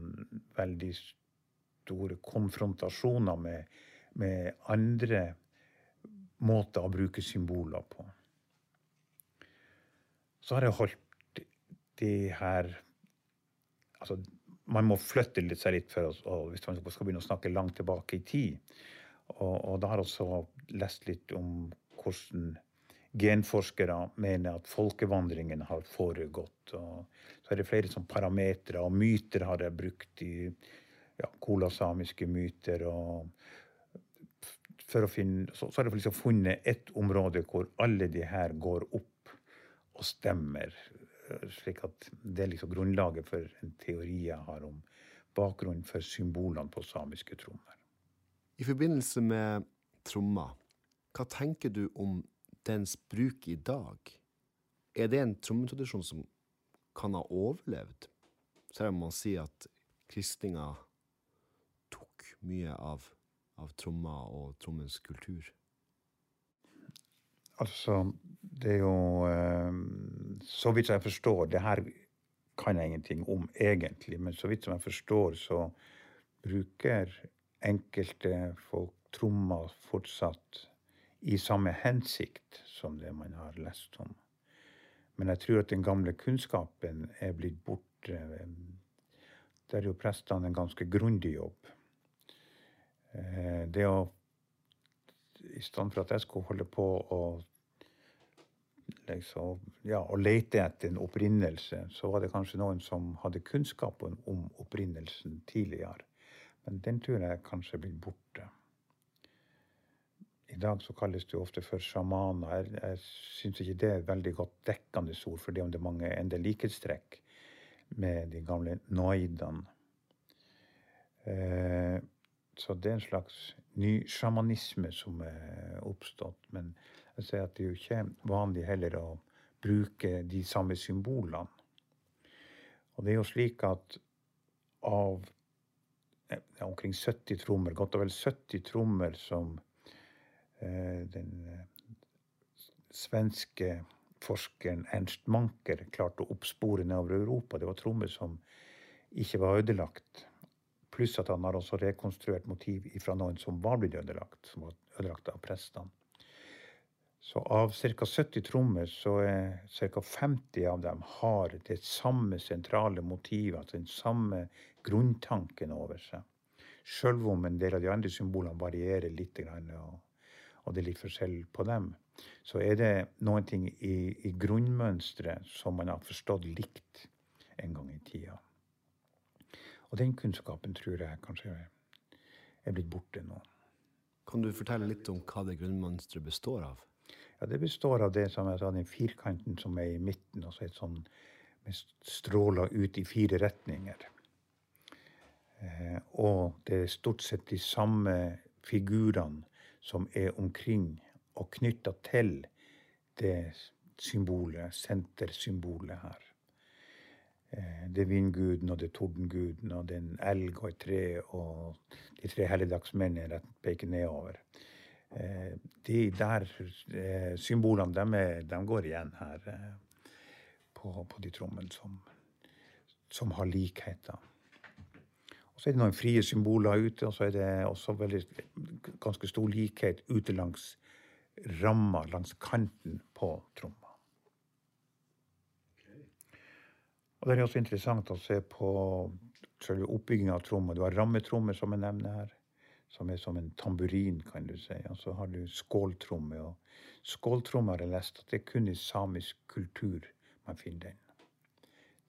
Speaker 2: veldig store konfrontasjoner med, med andre måter å bruke symboler på. Så har jeg holdt de her altså, man må flytte litt, seg litt for oss, hvis man skal begynne å snakke langt tilbake i tid. Og, og da har jeg også lest litt om hvordan genforskere mener at folkevandringen har foregått. Og så er det flere sånn parametere, og myter har jeg brukt i ja, kolasamiske myter. og for å finne, så, så har jeg liksom funnet ett område hvor alle de her går opp og stemmer slik at det er liksom grunnlaget for en teori jeg har om bakgrunnen for symbolene på samiske trommer.
Speaker 1: I forbindelse med trommer, hva tenker du om dens bruk i dag? Er det en trommetradisjon som kan ha overlevd, selv om man sier at kristninga tok mye av, av tromma og trommens kultur?
Speaker 2: Altså, det er jo eh, Så vidt jeg forstår Det her kan jeg ingenting om egentlig, men så vidt som jeg forstår, så bruker enkelte folk trommer fortsatt i samme hensikt som det man har lest om. Men jeg tror at den gamle kunnskapen er blitt borte. Der gjør prestene en ganske grundig jobb. Eh, det å I stedet for at jeg skulle holde på å liksom, ja, å lete etter en opprinnelse, så var det kanskje noen som hadde kunnskapen om opprinnelsen tidligere. Men den tror jeg kanskje er blitt borte. I dag så kalles det jo ofte for sjamaner. Jeg, jeg syns ikke det er et veldig godt dekkende ord, for det er mange en del likhetstrekk med de gamle noidene. Eh, så det er en slags ny sjamanisme som er oppstått. Men jeg sier at det er jo ikke vanlig heller å bruke de samme symbolene. Og det er jo slik at av ja, omkring 70 trommer, godt og vel 70 trommer som eh, den eh, svenske forskeren Ernst Manker klarte å oppspore nedover Europa. Det var trommer som ikke var ødelagt. Pluss at han har også rekonstruert motiv fra noen som var blitt ødelagt, som var ødelagt av prestene. Så av ca. 70 trommer så er ca. 50 av dem har det samme sentrale motivet, altså den samme grunntanken over seg. Sjøl om en del av de andre symbolene varierer litt, og det er litt forskjell på dem, så er det noen ting i, i grunnmønsteret som man har forstått likt en gang i tida. Og den kunnskapen tror jeg kanskje er blitt borte nå.
Speaker 1: Kan du fortelle litt om hva det grunnmønsteret består av?
Speaker 2: Ja, Det består av det som jeg sa, den firkanten som er i midten, og så et sånn med stråler ut i fire retninger. Eh, og det er stort sett de samme figurene som er omkring og knytta til det symbolet, sentersymbolet her. Eh, det er vindguden og det er tordenguden og det er en elg og et tre og de tre helligdagsmennene peker nedover. Eh, de der eh, symbolene, de, de, går igjen her på, på, de trommene som, som, har likheter. Så er det noen frie symboler ute, og så er det også veldig, ganske stor likhet ute langs ramma, langs kanten på tromma. Og Det er også interessant å se på selve oppbygginga av tromma. Du har rammetrommer, som jeg nevner her, som er som en tamburin, kan du si. Og så har du skåltromme. Og skåltromme har jeg lest at det er kun i samisk kultur man finner den.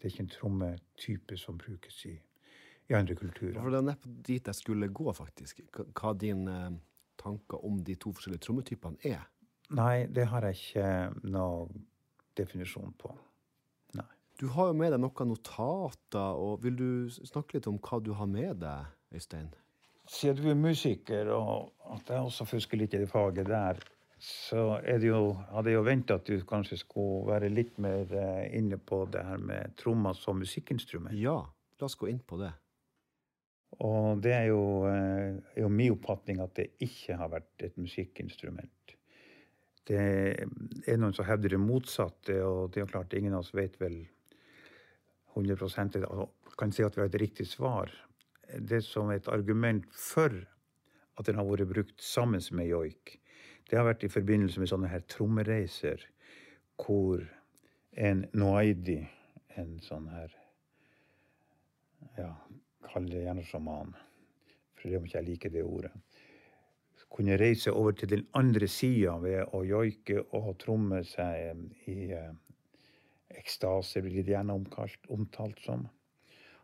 Speaker 2: Det er ikke en trommetype som brukes i, i andre kulturer.
Speaker 1: For Det er nettopp dit jeg skulle gå, faktisk. Hva dine eh, tanker om de to forskjellige trommetypene er?
Speaker 2: Nei, det har jeg ikke noen definisjon på.
Speaker 1: Du har jo med deg noen notater, og vil du snakke litt om hva du har med deg, Øystein?
Speaker 2: Siden du er musiker, og at jeg også fusker litt i det faget der, så er det jo, hadde jeg jo venta at du kanskje skulle være litt mer eh, inne på det her med trommer som musikkinstrument.
Speaker 1: Ja, la oss gå inn på det.
Speaker 2: Og det er jo, eh, er jo min oppfatning at det ikke har vært et musikkinstrument. Det er noen som hevder det motsatte, og det er klart ingen av oss vet vel 100% kan si at vi har et riktig svar. Det som er et argument for at den har vært brukt sammen med joik, det har vært i forbindelse med sånne her trommereiser hvor en noaidi, en sånn her Ja, kall det gjerne sjaman, for det må ikke jeg like det ordet. Kunne reise over til den andre sida ved å joike og tromme seg i eh, ekstase blir det gjerne omkalt, omtalt som.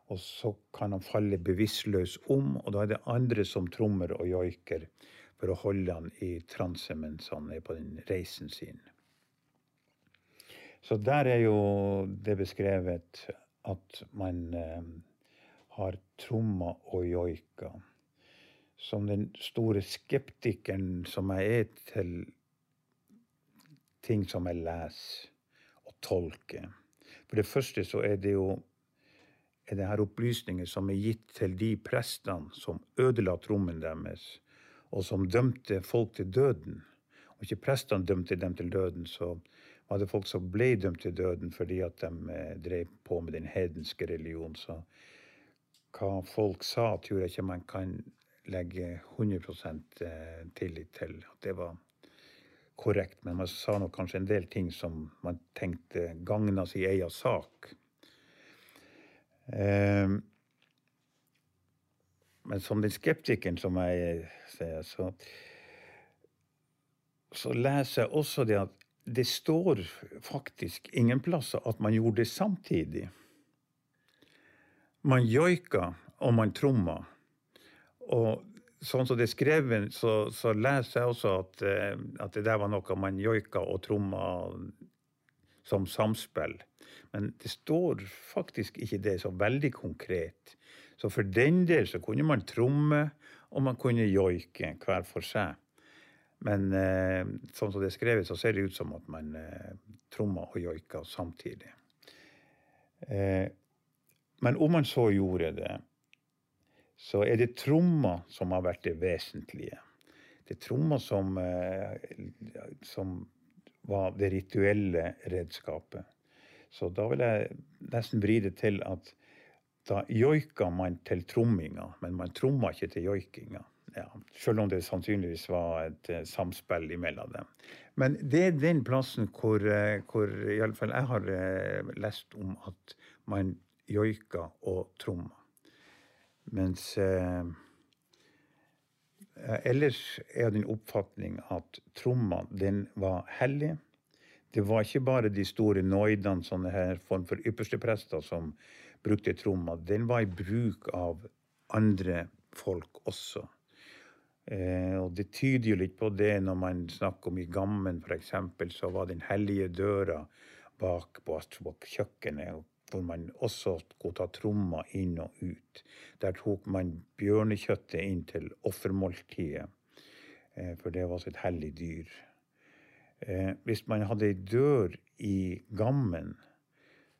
Speaker 2: Og så kan han falle bevisstløs om, og da er det andre som trommer og joiker for å holde han i transe mens han er på den reisen sin. Så der er jo det beskrevet at man eh, har tromma og joika. Som den store skeptikeren som jeg er til ting som jeg leser og tolker. For det første så er det jo er det her opplysninger som er gitt til de prestene som ødela trommen deres, og som dømte folk til døden. Og ikke prestene dømte dem til døden, så var det folk som ble dømt til døden fordi at de eh, drev på med den hedenske religion. Så hva folk sa, tror jeg ikke man kan legge 100 eh, tillit til. at Det var korrekt, men man sa nok kanskje en del ting som man tenkte gagna si egen sak. Eh, men som den skeptikeren som jeg sier, så, så leser jeg også det at det står faktisk ingen plasser at man gjorde det samtidig. Man joiker, og man trommer. Og sånn som det er skrevet, så, så, leser jeg også at, eh, at, det der var noe man joika og tromma som samspill. Men det står faktisk ikke det så veldig konkret. Så for den del så kunne man tromme, og man kunne joike hver for seg. Men eh, sånn som det er skrevet, så ser det ut som at man eh, trommer og joiker samtidig. Eh, men om man så gjorde det, så er det tromma som har vært det vesentlige. Det er tromma som, eh, som var det rituelle redskapet. Så da vil jeg nesten vri det til at da joika man til tromminga, men man tromma ikke til joikinga. Ja, selv om det sannsynligvis var et uh, samspill imellom dem. Men det er den plassen hvor, uh, hvor iallfall jeg har lest om at man joika og tromma. Mens eh, ellers er den oppfatning at tromma, den var hellig. Det var ikke bare de store noidene, sånne her form for yppersteprester, som brukte tromma. Den var i bruk av andre folk også. Eh, og det tyder jo litt på det når man snakker om i Gammen f.eks., så var den hellige døra bak på kjøkkenet. og hvor man også skulle ta tromma inn og ut. Der tok man bjørnekjøttet inn til offermåltidet, eh, for det var et hellig dyr. Eh, hvis man hadde ei dør i Gammen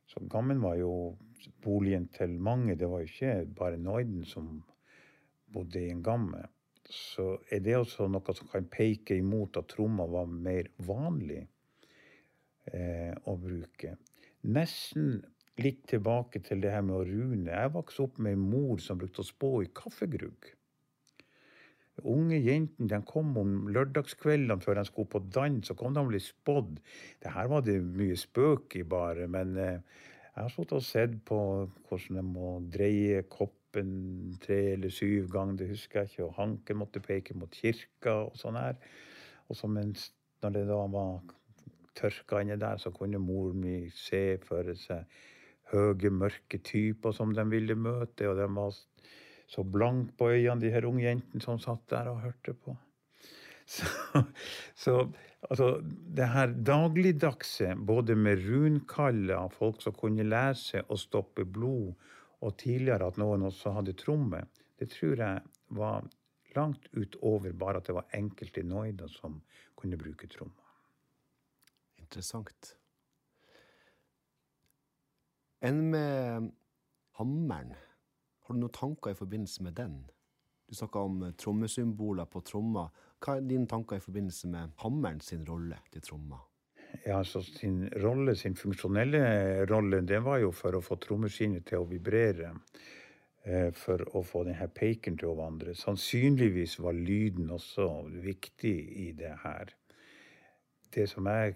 Speaker 2: Så Gammen var jo boligen til mange. Det var jo ikke bare Noiden som bodde i en gamme. så er det også noe som kan peke imot at tromma var mer vanlig eh, å bruke. Nesten litt tilbake til det her med å rune. Jeg vokste opp med ei mor som brukte å spå i kaffegrugg. Unge jentene de kom om lørdagskveldene før de skulle på dans, og kom de og ble spådd. Det her var det mye spøk i, bare, men eh, jeg har stått og sett på hvordan de må dreie koppen tre eller syv ganger, det husker jeg ikke, og hanken måtte peke mot kirka og sånn her. Og så mens når det da var tørka inni der, så kunne moren min se for seg høye, mørke typer som de ville møte, og de var så blank på øynene, de her unge jentene som satt der og hørte på. (laughs) Så, så altså, det her dagligdagse, både med runkaller, folk som kunne lese og stoppe blod, og tidligere at noen også hadde tromme, det tror jeg var langt utover bare at det var enkelte noider som kunne bruke trommer.
Speaker 1: Interessant. Enn med hammeren? Har du noen tanker i forbindelse med den? Du snakka om eh, trommesymboler på tromma. Hva er dine tanker i forbindelse med hammeren sin rolle til tromma?
Speaker 2: Ja, altså sin rolle, sin funksjonelle rolle, det var jo for å få trommeskinnet til å vibrere. Eh, for å få denne peken til å vandre. Sannsynligvis var lyden også viktig i det her. Det som jeg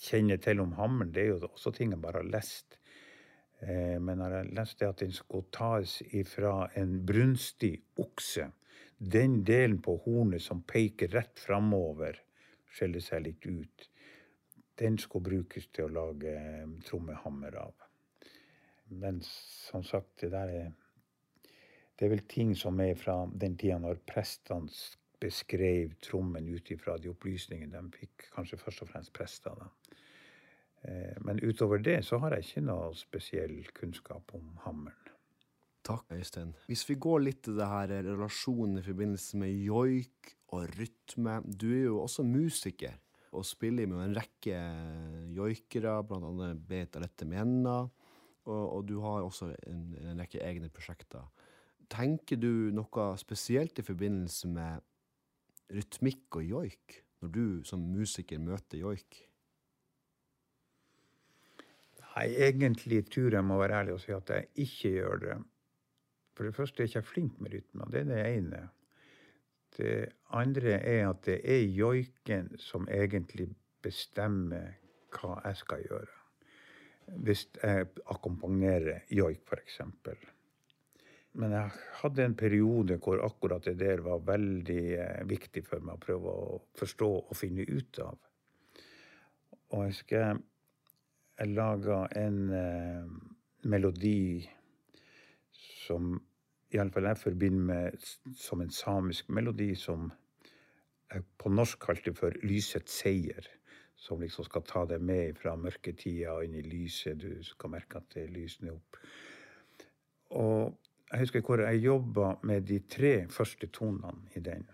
Speaker 2: kjenner til om hammeren, det er jo også ting jeg bare har lest. Eh, men jeg leste at den skulle tas ifra en brunstig okse, den delen på hornet som peker rett framover, skjeller seg litt ut, den skulle brukes til å lage eh, trommehammer av. Men som sagt, det der er Det er vel ting som er fra den tida når prestene beskrev trommen ut ifra de opplysningene de fikk, kanskje først og fremst prester. da. Eh, men utover det så har jeg ikke noe spesiell kunnskap om hammeren.
Speaker 1: Takk, Øystein. Hvis vi går litt til det her relasjonen i forbindelse med joik og rytme. Du er jo også musiker og spiller med en rekke joikere, bl.a. Beta Lette Mienna. Og, og, du har også en, en, rekke egne prosjekter. Tenker du noe spesielt i forbindelse med rytmikk og joik, når du som musiker møter joik?
Speaker 2: Nei, egentlig tror jeg må være ærlig og si at jeg ikke gjør det. For det første er jeg ikke flink med rytmer. Det er det ene. Det andre er at det er joiken som egentlig bestemmer hva jeg skal gjøre. Hvis jeg akkompagnerer joik, f.eks. Men jeg hadde en periode hvor akkurat det der var veldig eh, viktig for meg å prøve å forstå og finne ut av. Og jeg husker jeg laga en eh, melodi som iallfall jeg forbinder med som en samisk melodi som jeg på norsk kalte for 'Lysets seier'. Som liksom skal ta deg med fra mørketida og inn i lyset. Du skal merke at det lysner opp. Og jeg husker hvor jeg jobba med de tre første tonene i den.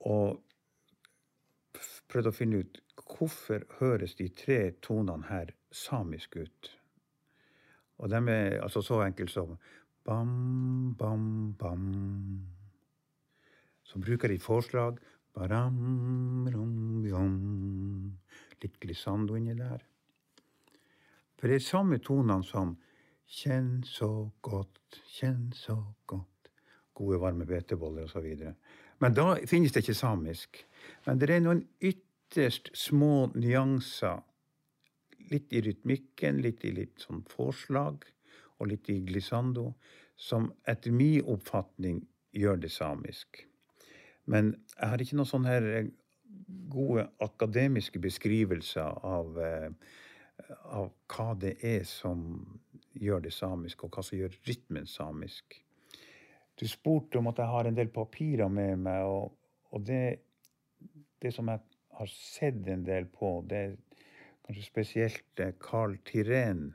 Speaker 2: Og prøvde å finne ut hvorfor høres de tre tonene her samisk ut? Og de er altså så enkle som bam, bam, bam. Så bruker de forslag. Baram, rom, jom. Litt glissando inni der. For det er samme tonene som Kjenn så godt, kjenn så godt. Gode, varme hveteboller osv. Men da finnes det ikke samisk. Men det er noen ytterligere ytterst små nyanser. Litt i rytmikken, litt i litt sånn forslag, og litt i glissando, som etter min oppfatning gjør det samisk. Men jeg har ikke noen sånne her eh, gode akademiske beskrivelser av, eh, av hva det er som gjør det samisk, og hva som gjør rytmen samisk. Du spurte om at jeg har en del papirer med meg, og, og det, det som jeg har sett en del på, det er kanskje spesielt eh, Carl Tirén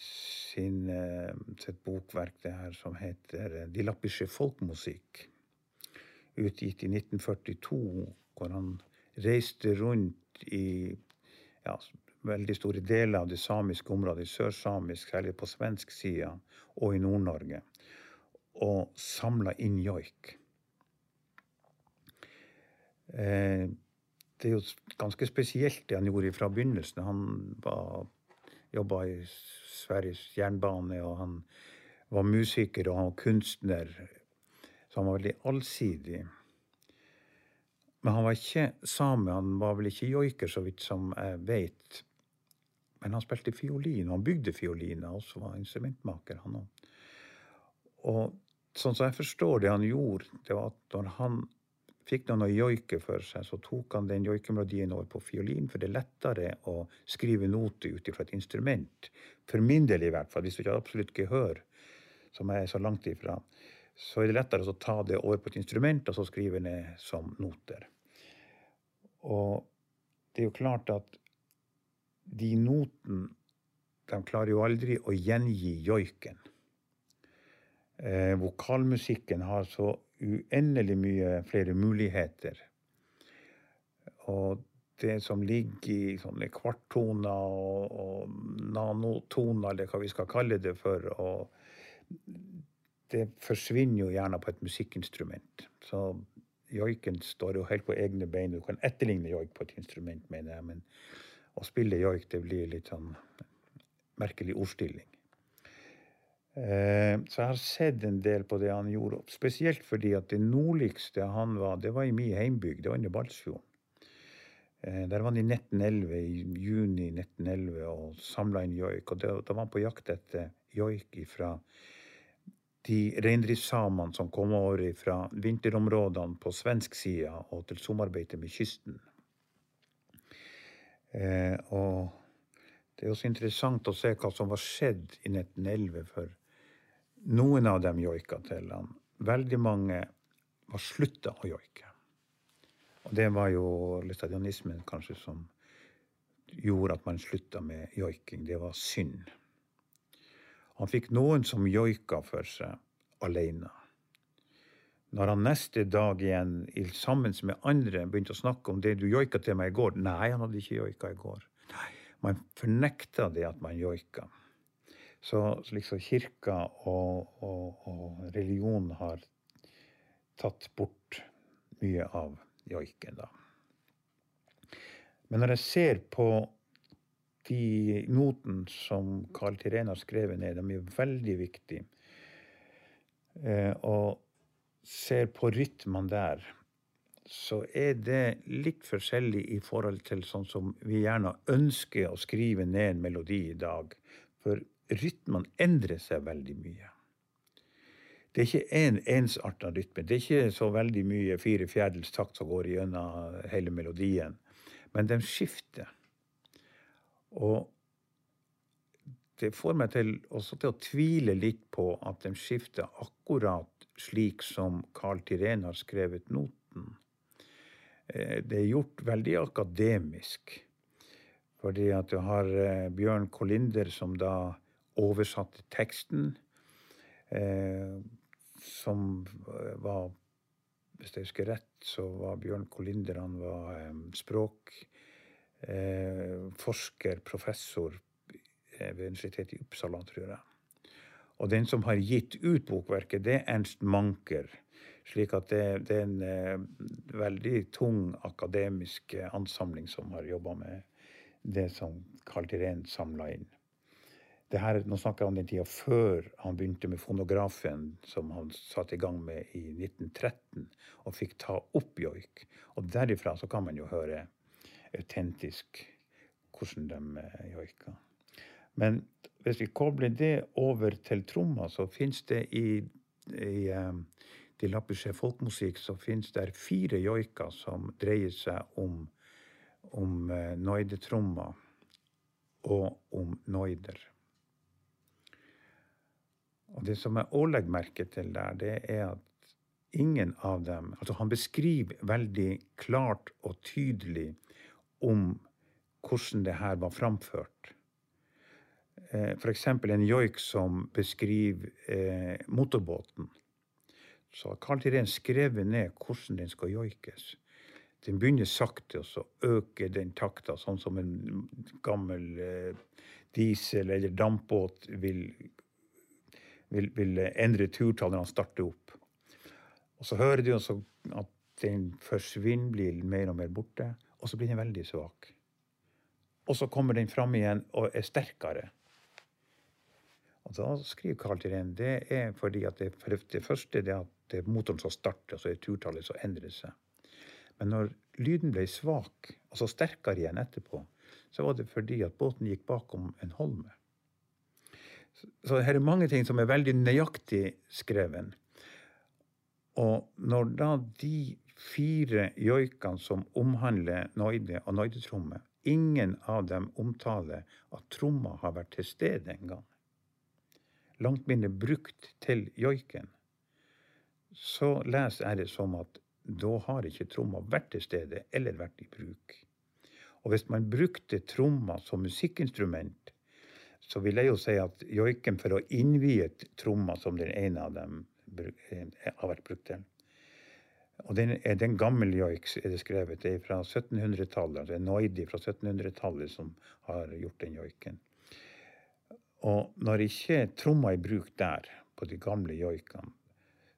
Speaker 2: sin, eh, sitt bokverk det her som heter eh, 'De lappiske folkmusikk', utgitt i 1942, hvor han reiste rundt i ja, veldig store deler av det samiske området, i sørsamisk, særlig på svensk side, og i Nord-Norge. og samla inn joik. Eh, det er jo ganske spesielt det han gjorde fra begynnelsen. Han jobba i Sveriges jernbane, og han var musiker og han var kunstner. Så han var veldig allsidig. Men han var ikke same, han var vel ikke joiker, så vidt som jeg vet. Men han spilte fiolin, og han bygde fioliner, og så var instrumentmaker, han òg. Og sånn som jeg forstår det han gjorde, det var at når han fikk noen å joike for seg, så tok han den joikemelodien over på fiolin, for det er lettere å skrive noter ut ifra et instrument. For min del, i hvert fall. Hvis du ikke har absolutt gehør, som jeg er så langt ifra, så er det lettere å ta det over på et instrument og så skrive ned som noter. Og det er jo klart at de notene de klarer jo aldri å gjengi joiken. Eh, vokalmusikken har så uendelig mye flere muligheter. Og det som ligger i sånne kvarttoner og, og nanotoner, eller hva vi skal kalle det for, det forsvinner jo gjerne på et musikkinstrument. Så joiken står jo helt på egne bein. Du kan etterligne joik på et instrument, mener jeg, men å spille joik, det blir litt sånn merkelig ordstilling. Eh, så jeg har sett en del på det han gjorde, spesielt fordi at det nordligste han var, det var i min heimbygd, det var i Balsfjorden. Eh, der var han i 1911, i juni 1911 og samla inn joik. Og da, var han på jakt etter joik fra de reindriftssamene som kom over fra vinterområdene på svensk side og til sommerbeite med kysten. Eh, og det er også interessant å se hva som var skjedd i 1911. for noen av dem joika til han. Veldig mange var slutta å joike. Og det var jo litadianismen kanskje som gjorde at man slutta med joiking. Det var synd. Han fikk noen som joika for seg alene. Når han neste dag igjen sammen med andre begynte å snakke om det du joika til meg i går Nei, han hadde ikke joika i går. Nei, Man fornekta det at man joika. Så, så liksom kirka og, og, og religion har tatt bort mye av joiken, da. Men når jeg ser på de notene som Carl Tirén har skrevet ned, de er veldig viktige. Eh, og ser på rytmene der, så er det litt forskjellig i forhold til sånn som vi gjerne ønsker å skrive ned en melodi i dag. For rytmene endrer seg veldig mye. Det er ikke én en ensarta rytme. Det er ikke så veldig mye fire fjerdedels takt som går gjennom hele melodien. Men de skifter. Og det får meg til, også til å tvile litt på at de skifter akkurat slik som Carl Tirén har skrevet noten. Eh, det er gjort veldig akademisk. Fordi at du har eh, Bjørn Kolinder som da oversatte teksten, eh, som var Hvis jeg husker rett, så var Bjørn Kolinder han var eh, språkforsker, eh, professor ved Universitetet i Uppsala, tror jeg. Og den som har gitt ut bokverket, det er Ernst Manker. Slik at det, det er en eh, veldig tung akademisk ansamling som har jobba med det som Karl Tirén samla inn det her, Nå snakker jeg om den tida før han begynte med fonografen, som han satte i gang med i 1913, og fikk ta opp joik. Og derifra så kan man jo høre autentisk hvordan de eh, joika. Men hvis vi kobler det over til tromma, så fins det i, i um, De lappiske Folkmusikk så finnes det fire joiker som dreier seg om, om noidetrommer og om noider. Og det som jeg òg legger merke til der, det er at ingen av dem Altså, han beskriver veldig klart og tydelig om hvordan det her var framført. Eh, F.eks. en joik som beskriver eh, motorbåten. Så Carl Tirén skrevet ned hvordan den skal joikes. Den begynner sakte, og så øker den takta, sånn som en gammel eh, diesel- eller dampbåt vil vil, vil endre turtall når han starter opp. Og så hører du også at den forsvinner, blir mer og mer borte, og så blir den veldig svak. Og så kommer den fram igjen og er sterkere. Og da skriver Carl Tirén det er fordi at det, for det første det at det er motoren som starter, så er turtallet som endrer seg. Men når lyden ble svak, og så sterkere igjen etterpå, så var det fordi at båten gikk bakom en holme. Så, her er mange ting som er veldig nøyaktig skreven. Og når da de fire joikene som omhandler noide og noidetromme, ingen av dem omtaler at tromma har vært til stede en gang, langt mindre brukt til joiken, så leser jeg det som at da har ikke tromma vært til stede eller vært i bruk. Og hvis man brukte tromma som musikkinstrument, så vil jeg jo si at joiken for å innvie tromma som den ene av dem eh, har vært brukt til. Og den er den gammel joik, er det skrevet. Det er fra 1700-tallet. Altså en noidi fra 1700-tallet som har gjort den joiken. Og når ikke tromma er i bruk der, på de gamle joikene,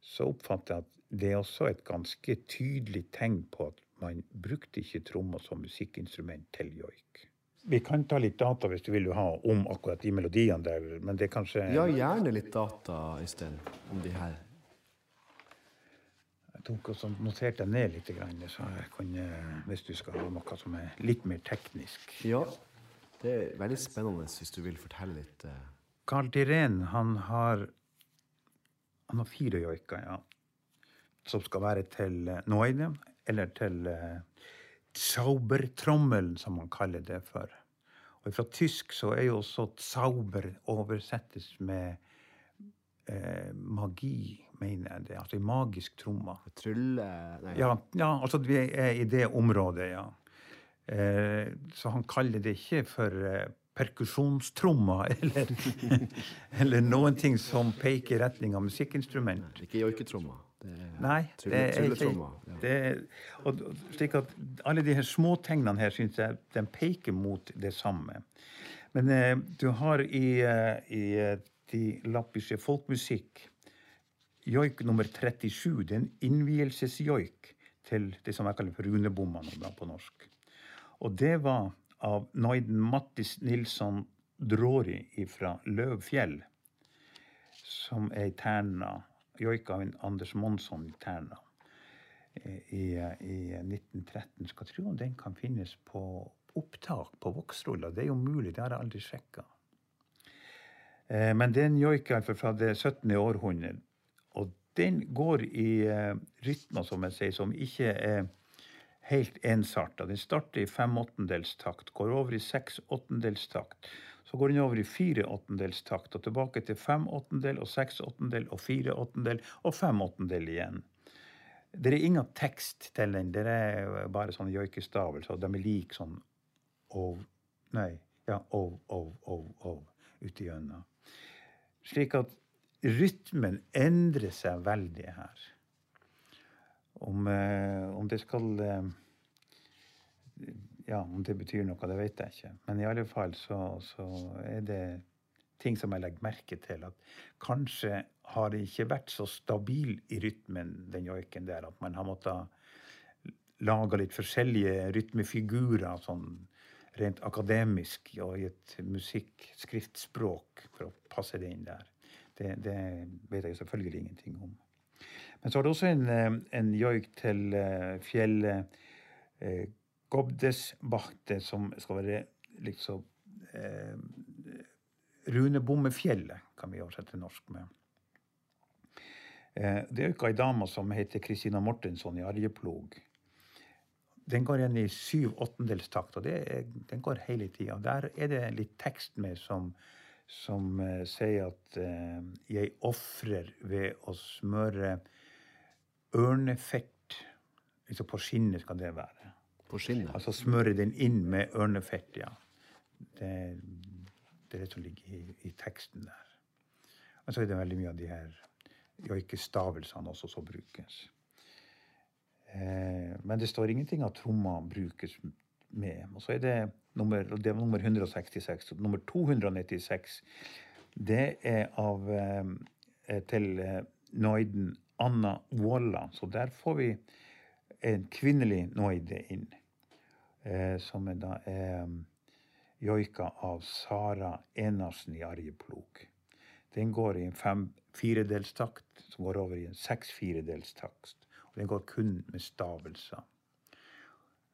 Speaker 2: så oppfatter jeg at det er også et ganske tydelig tegn på at man brukte ikke tromma som musikkinstrument til joik. Vi kan ta litt data hvis du vil ha om akkurat de melodiene der, men det er kanskje
Speaker 1: Ja, gjerne litt data, Øystein, om de her.
Speaker 2: Jeg tok og noterte jeg ned litt, så jeg kan, hvis du skal ha noe som er litt mer teknisk.
Speaker 1: Ja, det er veldig spennende hvis du vil fortelle litt. Uh...
Speaker 2: Carl Tirén, han har han har fire joiker, ja. Som skal være til Noaide noide, eller til zaubertrommelen, som man kaller det for. Og fra tysk så er jo også zauber oversettes med eh, magi, mener jeg det. Altså magisk tromme.
Speaker 1: Trylle
Speaker 2: Nei. Ja, ja, altså vi er i det området, ja. Eh, så han kaller det ikke for eh, perkusjonstrommer (laughs) eller, eller noen ting som peker i retning av musikkinstrument.
Speaker 1: Ikke joiketrommer.
Speaker 2: Nei, det er ikke det er, og, slik at Alle de her småtegnene her syns jeg de peker mot det samme. Men eh, du har i, eh, i eh, de lappiske folkmusikk joik nummer 37. Det er en innvielsesjoik til det som jeg kaller for runebommene på norsk. Og det var av Noiden Mattis Nilsson Dråri fra Løvfjell, som er i Terna. Joika Anders Monsson i Terna eh, i, i 1913. Skal tro om den kan finnes på opptak på voksruller. Det er jo mulig, det har jeg aldri sjekka. Eh, men det er en joik fra det 17. århundre. Og den går i eh, rytmer, som jeg sier, som ikke er helt ensarta. Den starter i fem åttendelstakt, går over i seks åttendelstakt. Så går den over i fire åttendelstakt og tilbake til fem åttendel og seks åttendel og fire åttendel og fem åttendel igjen. Det er ingen tekst til den. Det er bare sånne joikestavelser. De er like sånn ov Nei, ja, ov, ov, ov, ov uti gjennom. Slik at rytmen endrer seg veldig her. Om, eh, om, det skal eh, Ja, om det betyr noe, det vet jeg ikke. Men i alle fall så, så er det ting som jeg legger merke til. At kanskje har det ikke vært så stabil i rytmen, den joiken der, at man har måttet lage litt forskjellige rytmefigurer sånn rent akademisk og i et musikkskriftspråk for å passe det inn der. Det, det vet jeg selvfølgelig ingenting om. Men så har du også en, eh, en joik til uh, fjellet uh, Gobdesbahte, som skal være liksom uh, Runebommefjellet, kan vi oversette norsk med. Eh, det er jo ei dame som heter Kristina Mortensson i Arjeplog. Den går igjen i syv åttendelstakt, og er, den går hele tida. Der er det litt tekst med som, som eh, sier at eh, jeg ofrer ved å smøre ørnefett. Liksom på skinnet skal det være.
Speaker 1: På skinnet?
Speaker 2: Altså smøre den inn med ørnefett, ja. Det, det er det som ligger i, i, teksten der. Og så er det veldig mye av de her joikestavelsene også som brukes. Eh, men det står ingenting av tromma brukes med. Og så er det nummer, det er nummer 166. Nummer 296 det er av eh, til eh, noiden Anna Walla. Så der får vi en kvinnelig noide inn, eh, som er da er um, joika av Sara Enarsen i Arjeplog. Den går i en fem firedelstakt som går over i en seks firedelstakt. Og den går kun med stavelser.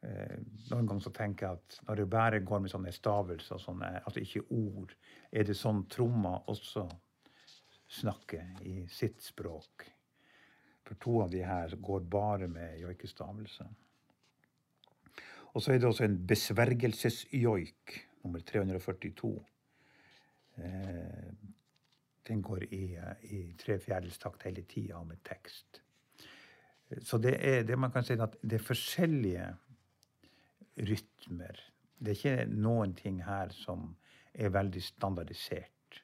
Speaker 2: Eh, noen ganger så tenker jeg at når det bare går med sånne stavelser, sånne, altså ikke ord, er det sånn tromma også snakker i sitt språk. For to av de her går bare med joikestavelse. Og så er det også en besvergelsesjoik, nummer 342. Eh, den går i, i tre fjerdelstakt hele tida med tekst. Så det er det man kan si at det er forskjellige rytmer. Det er ikke noen ting her som er veldig standardisert.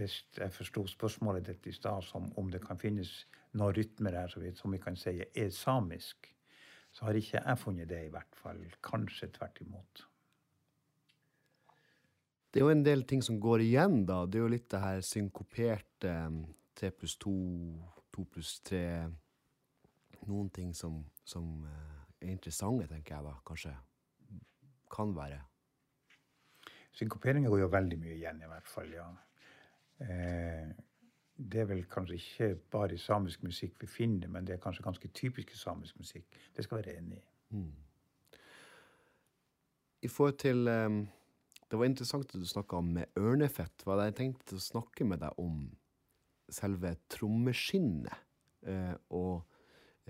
Speaker 2: Eh, hvis jeg forsto spørsmålet ditt i stad som om det kan finnes noen rytmer her som vi kan si er samisk, så har ikke jeg funnet det, i hvert fall. Kanskje tvert imot.
Speaker 1: Det er jo en del ting som går igjen, da. Det er jo litt det her synkoperte tre pluss to, to pluss tre noen ting som, som eh, er interessante, tenker jeg da, kanskje kan være.
Speaker 2: Synkoperinga går jo veldig mye igjen, i hvert fall. ja. Eh, det er vel kanskje ikke bare samisk musikk vi finner men det er kanskje ganske typisk samisk musikk. Det skal jeg være enig i. Mm.
Speaker 1: I forhold til um, Det var interessant at du snakka om ørnefett. Hva hadde jeg tenkt å snakke med deg om selve trommeskinnet. Uh, og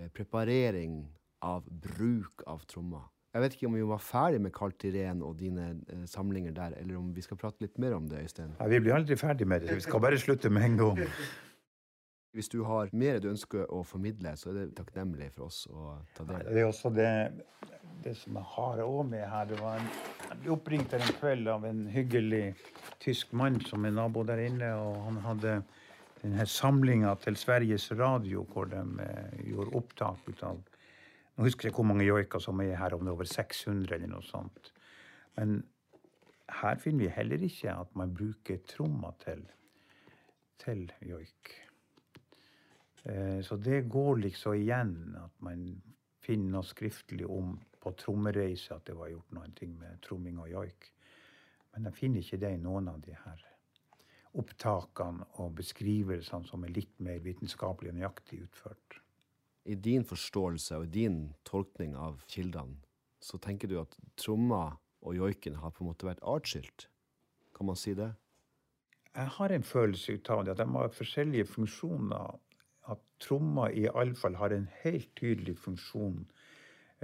Speaker 1: Eh, preparering av bruk av trommer. Jeg vet ikke om vi var ferdig med Carl Tirén og dine eh, samlinger der, eller om vi skal prate litt mer om det, Øystein?
Speaker 2: Ja, vi blir aldri ferdig med det. Vi skal bare slutte med en gang. (laughs)
Speaker 1: Hvis du har mer du ønsker å formidle, så er det takknemlig for oss å ta del.
Speaker 2: Det er også det, det som jeg har òg med her. Det var en, jeg ble oppringt en kveld av en hyggelig tysk mann som er nabo der inne, og han hadde denne samlinga til Sveriges Radio, hvor de eh, gjorde opptak ut av Nå husker jeg hvor mange joiker som er her, om det er over 600 eller noe sånt. Men her finner vi heller ikke at man bruker tromma til, til joik. Eh, så det går liksom igjen at man finner noe skriftlig om på trommereise at det var gjort noe med tromming og joik. Men jeg finner ikke det i noen av de her opptakene og beskrivelsene som er litt mer vitenskapelig og nøyaktig utført.
Speaker 1: I din forståelse og i din tolkning av kildene, så tenker du at tromma og joiken har på en måte vært atskilt? Kan man si det?
Speaker 2: Jeg har en følelse ut av det, at de har forskjellige funksjoner. At tromma i alle fall har en helt tydelig funksjon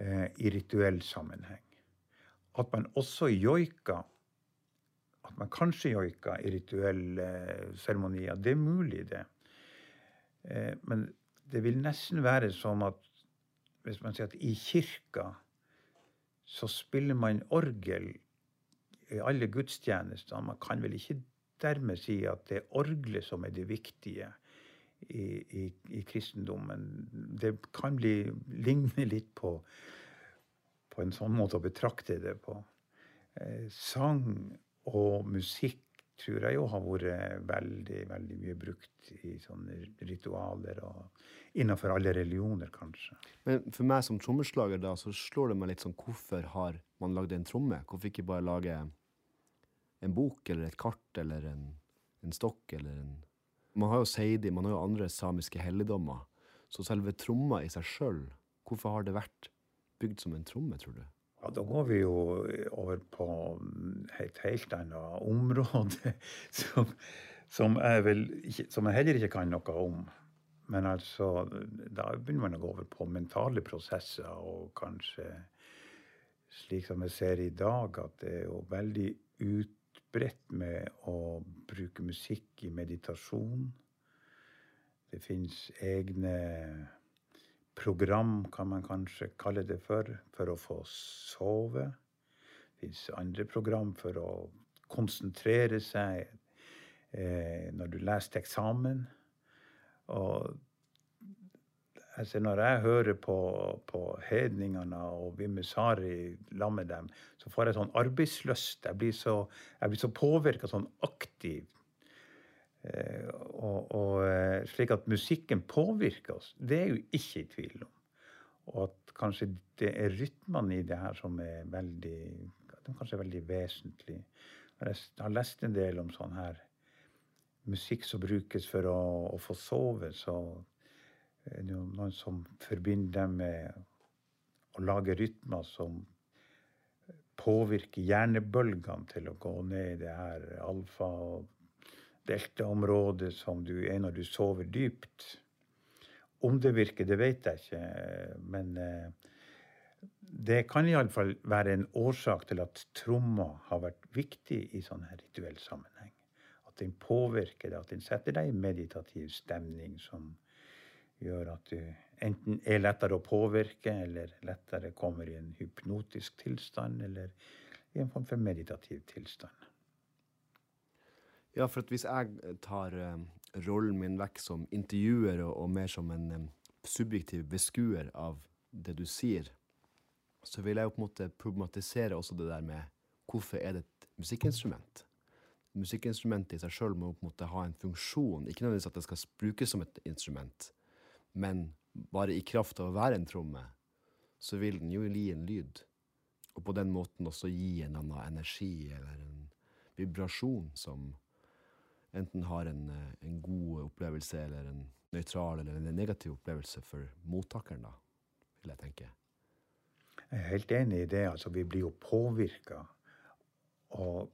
Speaker 2: eh, i rituell sammenheng. At man også joika at man kanskje joika i rituelle eh, seremonier. Det er mulig, det. Eh, men det vil nesten være som at hvis man sier at i kirka så spiller man orgel i alle gudstjenester. Man kan vel ikke dermed si at det er orgelet som er det viktige i, i, i kristendommen. Det kan bli, ligne litt på, på en sånn måte å betrakte det på. Eh, sang og musikk tror jeg jo har vært veldig, veldig mye brukt i sånne ritualer og innenfor alle religioner, kanskje.
Speaker 1: Men for meg som trommeslager, da, så slår det meg litt sånn Hvorfor har man lagd en tromme? Hvorfor ikke bare lage en bok eller et kart eller en, en stokk eller en Man har jo seidi, man har jo andre samiske helligdommer. Så selve tromma i seg sjøl, hvorfor har det vært bygd som en tromme, tror du?
Speaker 2: Ja, da går vi jo over på et helt annet område (laughs) som, som, jeg vel, som, jeg heller ikke kan noe om. Men altså, da begynner man å gå over på mentale prosesser, og kanskje slik som jeg ser i dag, at det er jo veldig utbredt med å bruke musikk i meditasjon. Det fins egne program, kan man kanskje kalle det for, for å få sove. Det fins andre program for å konsentrere seg eh, når du leser til eksamen. Og altså når jeg hører på, på hedningene og Vimmesari sammen med dem, så får jeg sånn arbeidslyst. Jeg blir så, jeg så påvirka sånn aktiv Eh, og, og, eh, slik at musikken påvirker oss, det er jo ikke i tvil om. Og at kanskje det er rytmene i det her som er veldig kanskje er veldig vesentlig. Jeg har lest en del om sånn her musikk som brukes for å, å få sove. Så er det noen som forbinder dem med å lage rytmer som påvirker hjernebølgene til å gå ned i det her alfa- og deltaområdet som du er når du sover dypt. Om det virker, det vet jeg ikke. Men eh, det kan iallfall være en årsak til at tromma har vært viktig i sånn her rituell sammenheng. At den påvirker deg, at den setter deg i meditativ stemning som gjør at du enten er lettere å påvirke, eller lettere kommer i en hypnotisk tilstand, eller i en form for meditativ tilstand.
Speaker 1: Ja, for hvis jeg tar uh, rollen min vekk som intervjuer og, og mer som en um, subjektiv beskuer av det du sier, så vil jeg jo på en måte problematisere også det der med hvorfor er det et musikkinstrument? Musikkinstrumentet i seg sjøl må på en måte ha en funksjon, ikke nødvendigvis at det skal brukes som et instrument, men bare i kraft av å være en tromme, så vil den jo gi en lyd. Og på den måten også gi en annen energi eller en vibrasjon som enten har en, en god opplevelse eller en nøytral eller en negativ opplevelse for mottakeren, da, vil jeg tenke.
Speaker 2: Jeg er helt enig i det. altså Vi blir jo påvirka. Og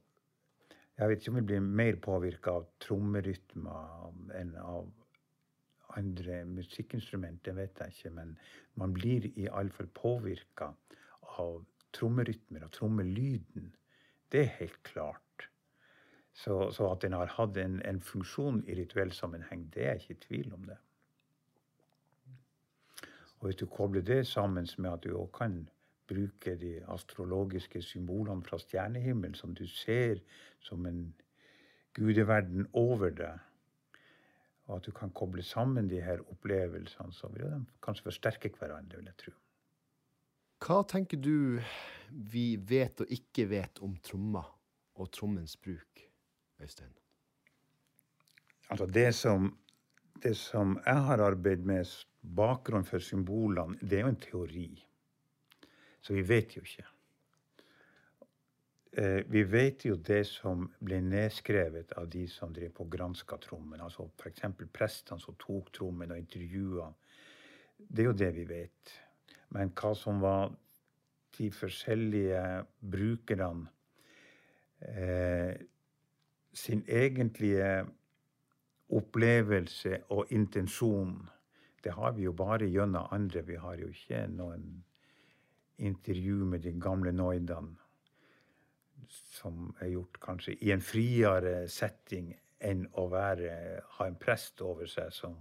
Speaker 2: jeg vet ikke om vi blir mer påvirka av trommerytmer enn av andre musikkinstrumenter, vet jeg ikke. Men man blir iallfall påvirka av trommerytmer og trommelyden. Det er helt klart. Så, så at den har hatt en, en, funksjon i rituell sammenheng, det er ikke i tvil om det. Og hvis du kobler det sammen med at du òg kan bruke de astrologiske symbolene fra stjernehimmelen, som du ser som en gudeverden over deg, og at du kan koble sammen de her opplevelsene, så vil de kanskje forsterke hverandre, vil jeg tro.
Speaker 1: Hva tenker du vi vet og ikke vet om tromma og trommens bruk, Øystein?
Speaker 2: Altså det som, det som jeg har arbeidet med, bakgrunnen for symbolene, det er jo en teori. Så vi vet jo ikke. Eh, vi vet jo det som ble nedskrevet av de som drev på granska trommen. Altså f.eks. prestene som tok trommen og intervjua. Det er jo det vi vet. Men hva som var de forskjellige brukerne eh, sin egentlige opplevelse og intensjon, det har vi jo bare gjennom andre. Vi har jo ikke noen intervju med de gamle noidene som er gjort kanskje i en friere setting enn å være, ha en prest over seg som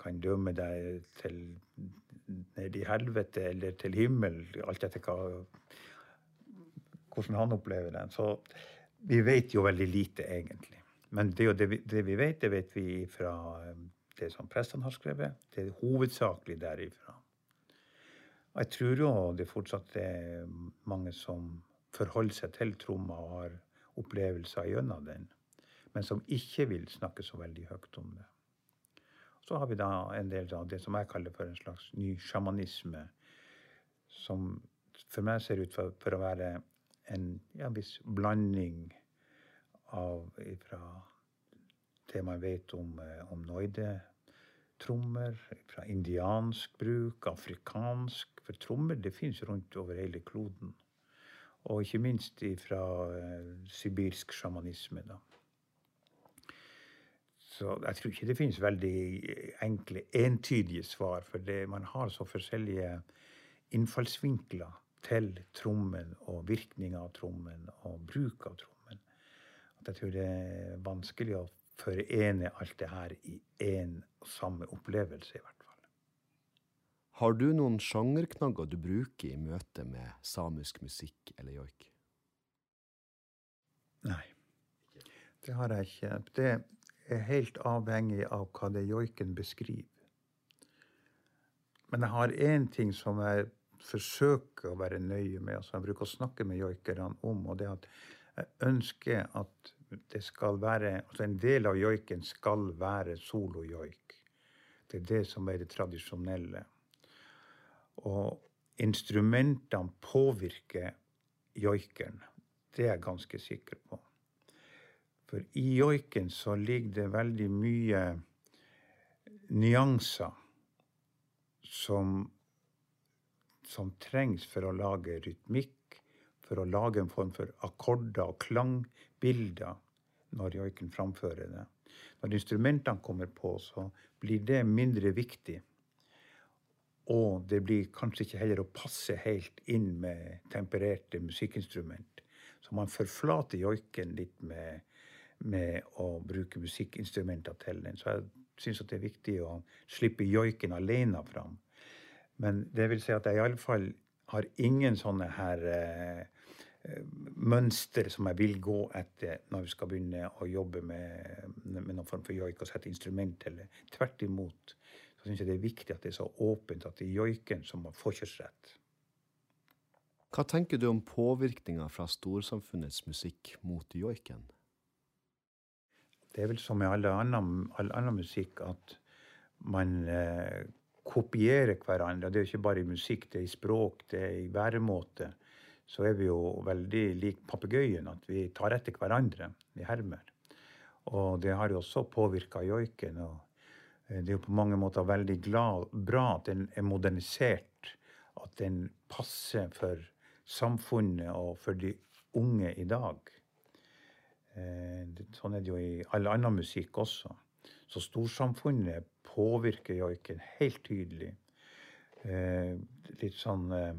Speaker 2: kan dømme deg til ned i helvete eller til himmel, alt etter hva, hvordan han opplever den. Så vi vet jo veldig lite, egentlig. Men det, det, vi, det vi vet, det vet vi fra um, det som prestene har skrevet. Det er hovedsakelig derifra. Og jeg tror jo det fortsatt er mange som forholder seg til tromma og har opplevelser gjennom den, men som ikke vil snakke så veldig høyt om det. Så har vi da en del av det som jeg kaller for en slags ny sjamanisme, som for meg ser ut for, for å være en ja, viss blanding av fra det man vet om, eh, om noidetrommer, fra indiansk bruk, afrikansk For trommer det fins rundt over hele kloden. Og ikke minst fra eh, sibirsk sjamanisme. da. Så jeg tror ikke det finnes veldig enkle, entydige svar. For det, man har så forskjellige innfallsvinkler til trommen og virkninga av trommen og bruk av trommen. At jeg tror det er vanskelig å forene alt det her i én og samme opplevelse. i hvert fall.
Speaker 1: Har du noen sjangerknagger du bruker i møte med samisk musikk eller joik?
Speaker 2: Nei, det har jeg ikke. Det er helt avhengig av hva det joiken beskriver. Men jeg har én ting som jeg forsøker å være nøye med, som jeg bruker å snakke med joikerne om, og det at jeg ønsker at det skal være, altså En del av joiken skal være solojoik. Det er det som er det tradisjonelle. Og instrumentene påvirker joikeren. Det er jeg ganske sikker på. For i joiken så ligger det veldig mye nyanser som, som trengs for å lage rytmikk, for å lage en form for akkorder og klangbilder når joiken framfører det. Når instrumentene kommer på, så blir det mindre viktig. Og det blir kanskje ikke heller å passe helt inn med tempererte musikkinstrument. Så man forflater joiken litt med, med å bruke musikkinstrumenter til den. Så jeg syns det er viktig å slippe joiken alene fram. Men det vil si at jeg iallfall har ingen sånne her eh, mønster som jeg vil gå etter når vi skal begynne å jobbe med, med noen form for joik og sette instrument til det. Tvert imot så syns jeg det er viktig at det er så åpent at det er joiken som har forkjørsrett.
Speaker 1: Hva tenker du om påvirkninga fra storsamfunnets musikk mot joiken?
Speaker 2: Det er vel som med all annen, all annen musikk at man eh, kopierer hverandre. Det er jo ikke bare i musikk, det er i språk, det er i væremåte. Så er vi jo veldig lik papegøyen, at vi tar etter hverandre. Vi hermer. Og det har jo også påvirka joiken. og eh, Det er jo på mange måter veldig glad, bra at den er modernisert. At den passer for samfunnet og for de unge i dag. Eh, sånn er det jo i all annen musikk også. Så storsamfunnet påvirker joiken helt tydelig. Eh, litt sånn eh,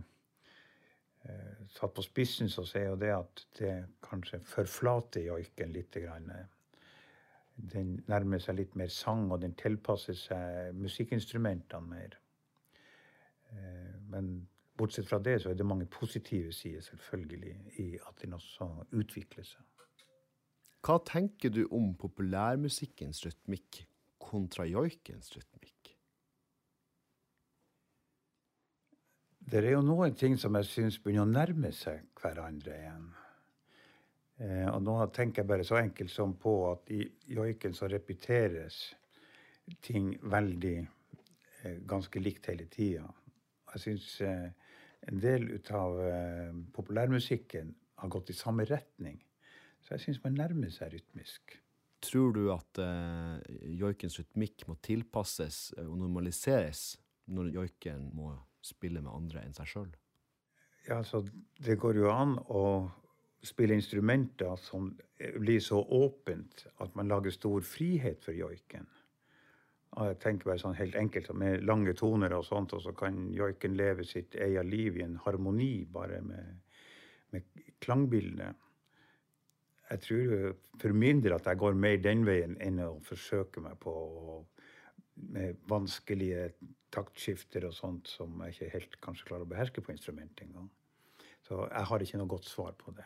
Speaker 2: eh, Satt på spissen så sier jo det at det kanskje forflater joiken litt. Grann. Den nærmer seg litt mer sang, og den tilpasser seg musikkinstrumentene mer. Eh, men bortsett fra det så er det mange positive sider selvfølgelig i at den også utvikler seg.
Speaker 1: Hva tenker du om populærmusikkens rytmikk kontra joikens rytmikk?
Speaker 2: Det er jo noen ting som jeg syns begynner å nærme seg hverandre igjen. Eh, og nå tenker jeg bare så enkelt som på at i joiken så repeteres ting veldig eh, ganske likt hele tida. Jeg syns eh, en del ut av populærmusikken har gått i samme retning. Så jeg syns man nærmer seg rytmisk.
Speaker 1: Tror du at uh, joikens rytmikk må tilpasses og normaliseres når joiken må spille med andre enn seg sjøl?
Speaker 2: Ja, altså, det går jo an å spille instrumenter som blir så åpent at man lager stor frihet for joiken. Jeg tenker bare sånn helt enkelt Med lange toner og sånt, og så kan joiken leve sitt eget liv i en harmoni bare med, med klangbildet jeg tror for min del at jeg går mer den veien enn å forsøke meg på med vanskelige taktskifter og sånt som jeg ikke helt kanskje klarer å beherske på instrumentet engang. Så jeg har ikke noe godt svar på det.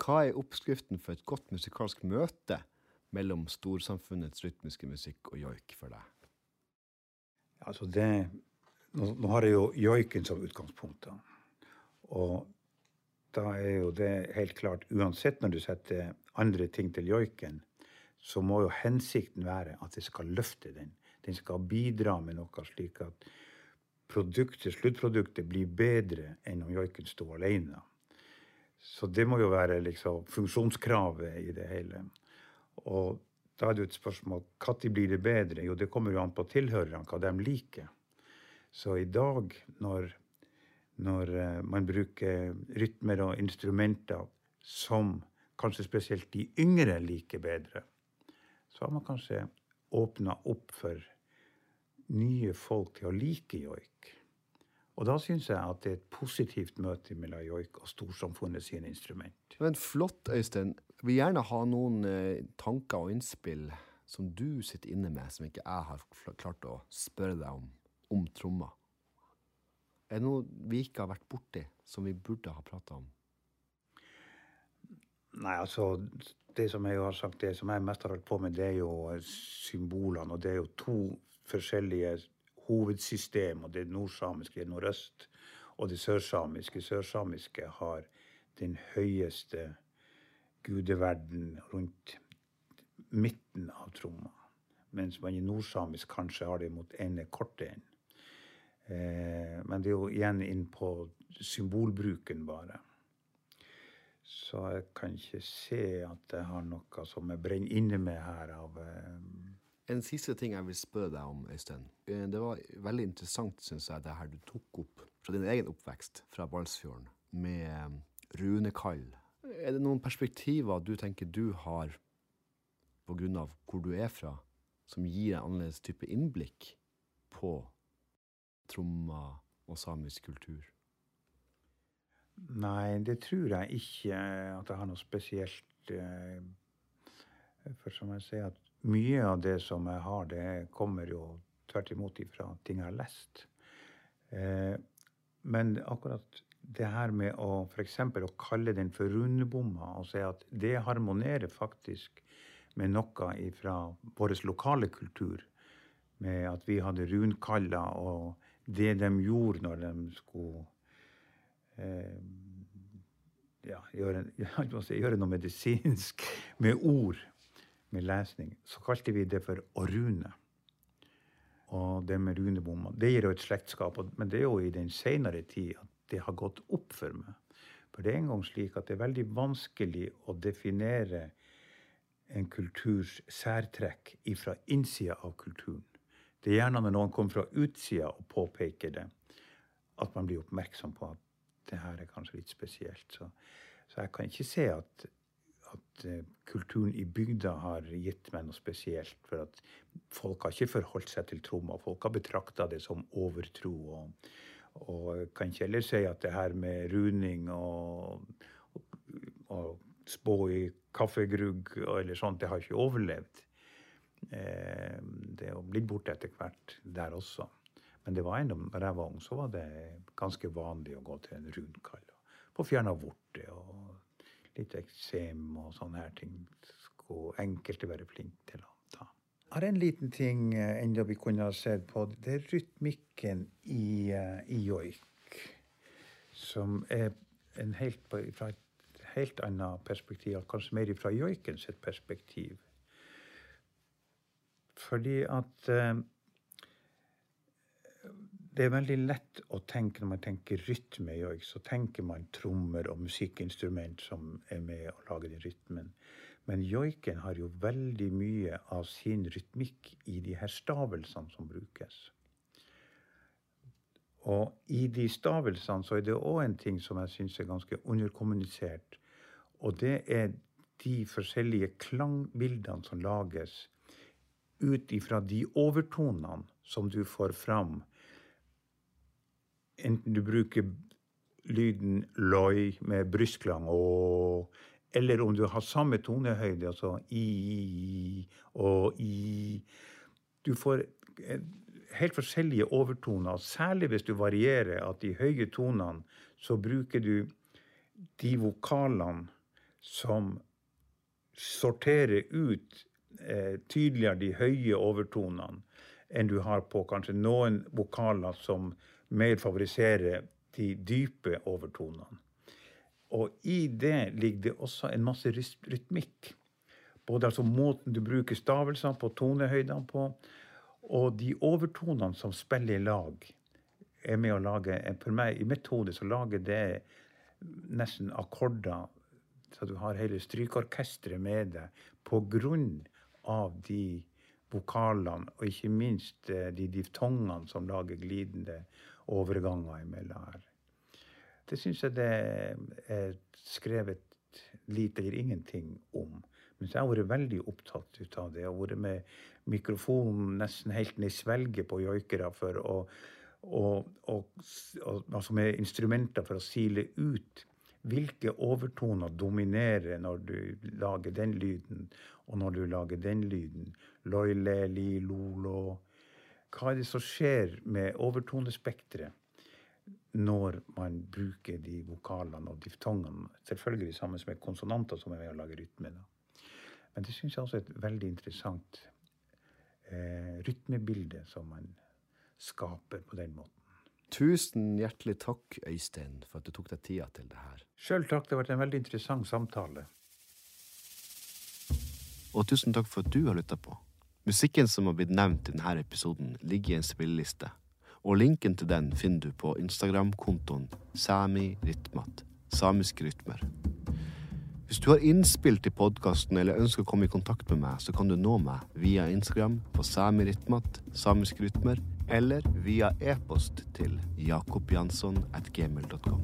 Speaker 1: Hva er oppskriften for et godt musikalsk møte mellom storsamfunnets rytmiske musikk og joik for deg?
Speaker 2: Altså det, nå, nå har jeg jo joiken som utgangspunkt. Da. Og da er jo det helt klart Uansett når du setter andre ting til joiken, så må jo hensikten være at det skal løfte den. Den skal bidra med noe slik at produktet, sluttproduktet blir bedre enn om joiken sto alene. Så det må jo være liksom funksjonskravet i det hele. Og da er det jo et spørsmål når blir det bedre? Jo, det kommer jo an på tilhørerne, hva de liker. Så i dag, når når eh, man bruker rytmer og instrumenter som kanskje spesielt de yngre liker bedre, så har man kanskje åpna opp for nye folk til å like joik. Og da syns jeg at det er et positivt møte mellom joik og storsamfunnet sine instrument.
Speaker 1: Men flott, Øystein. Jeg vil gjerne ha noen eh, tanker og innspill som du sitter inne med, som ikke jeg har klart å spørre deg om, om trommer. Er det noe vi ikke har vært borti, som vi burde ha prata om?
Speaker 2: Nei, altså Det som jeg har sagt, det som jeg mest har holdt på med, det er jo symbolene. Og det er jo to forskjellige hovedsystem. og Det nordsamiske det nordøst, og det sørsamiske. Sørsamiske har den høyeste gudeverden rundt midten av tromma. Mens man i nordsamisk kanskje har det mot ene korte enden. Eh, men det er jo igjen inn på symbolbruken, bare. Så jeg kan ikke se at jeg har noe som jeg brenner inne med her av eh,
Speaker 1: En siste ting jeg vil spørre deg om, Øystein. Eh, Det var veldig interessant, syns jeg, det her du tok opp fra din egen oppvekst fra Balsfjorden, med runekall. Er det noen perspektiver du tenker du har av hvor du er fra, som gir en annerledes type innblikk på trommer og samisk kultur?
Speaker 2: Nei, det tror jeg ikke at jeg har noe spesielt. eh, For som jeg sier, at mye av det som jeg har, det kommer jo tvert imot ifra ting jeg har lest. Eh, Men akkurat det her med å f.eks. å kalle den for rundebomma, og si at det harmonerer faktisk med noe fra vår lokale kultur. Med at vi hadde runkaller, og det de gjorde når de skulle eh, ja, gjøre, (laughs) gjøre noe medisinsk med ord, med lesning, så kalte vi det for å rune. Og det med runebomma, det gir jo et slektskap, men det er jo i den senere tid at det har gått opp for meg. For det er en gang slik at det er veldig vanskelig å definere en kulturs særtrekk ifra innsida av kulturen. Det er gjerne når noen kommer fra utsida og påpeker det, at man blir oppmerksom på at det her er kanskje litt spesielt. Så, så jeg kan ikke se at, at eh, kulturen i bygda har gitt meg noe spesielt. For at folk har ikke forholdt seg til tromma. Folk har betrakta det som overtro. Og, og kan ikke heller si at det her med runing og, og, og spå i kaffegrugg eller sånt, det har ikke overlevd. Eh, det er jo blitt borte etter hvert der også. Men det var ennå, da ung, så var det ganske vanlig å gå til en runkall. og Få fjerna vorte og litt eksem og sånne her ting. Skulle enkelte være flinke til å ta. Jeg har en liten ting eh, enda vi kunne ha sett på. Det er rytmikken i, eh, i joik. Som er en helt, fra et helt annet perspektiv, kanskje mer fra joiken sitt perspektiv. Fordi at eh, det er veldig lett å tenke når man tenker rytme i så tenker man trommer og musikkinstrument som er med og lager den rytmen. Men joiken har jo veldig mye av sin rytmikk i de her stavelsene som brukes. Og i de stavelsene så er det òg en ting som jeg syns er ganske underkommunisert. Og det er de forskjellige klangbildene som lages ut ifra de overtonene som du får fram. Enten du bruker lyden loi med brystklang og eller om du har samme tonehøyde, altså i og i. Du får eh, helt forskjellige overtoner, særlig hvis du varierer at de høye tonene, så bruker du de vokalene som sorterer ut tydeligere de høye overtonene enn du har på kanskje noen vokaler som mer favoriserer de dype overtonene. Og i det ligger det også en masse rytmikk. Både altså måten du bruker stavelsene på, tonehøydene på, og de overtonene som spiller i lag, er med å lage For meg, i mitt hode, så lager det nesten akkorder så du har hele strykeorkesteret med deg på grunn av de vokalene, og ikke minst eh, de diftongene som lager glidende overganger imellom her. Det syns jeg det er skrevet lite eller ingenting om. Mens jeg har vært veldig opptatt ut av det. Har vært med mikrofonen nesten helt ned i svelget på joikere for å og, og, og, altså med instrumenter for å sile ut hvilke overtoner dominerer når du lager den lyden, og når du lager den lyden. Loile, li, lo, lo. Hva er det som skjer med overtonespekteret når man bruker de vokalene og diftongene? Selvfølgelig sammen med konsonanter som er med å lage rytme. Da. Men det syns jeg også er et veldig interessant eh, rytmebilde som man skaper på den måten.
Speaker 1: Tusen hjertelig takk, Øystein, for at du tok deg tida til det her.
Speaker 2: Sjøl takk, det har vært en veldig interessant samtale.
Speaker 1: og tusen takk for at du har lytta på. Musikken som har blitt nevnt i denne episoden, ligger i en spilleliste, og linken til den finner du på Instagram-kontoen Sami Ritmat, samiske rytmer. Hvis du har innspill til podkasten eller ønsker å komme i kontakt med meg, så kan du nå meg via Instagram på samirytmat, samisk rytmer, eller via e-post til jakobjansson at gmail.com.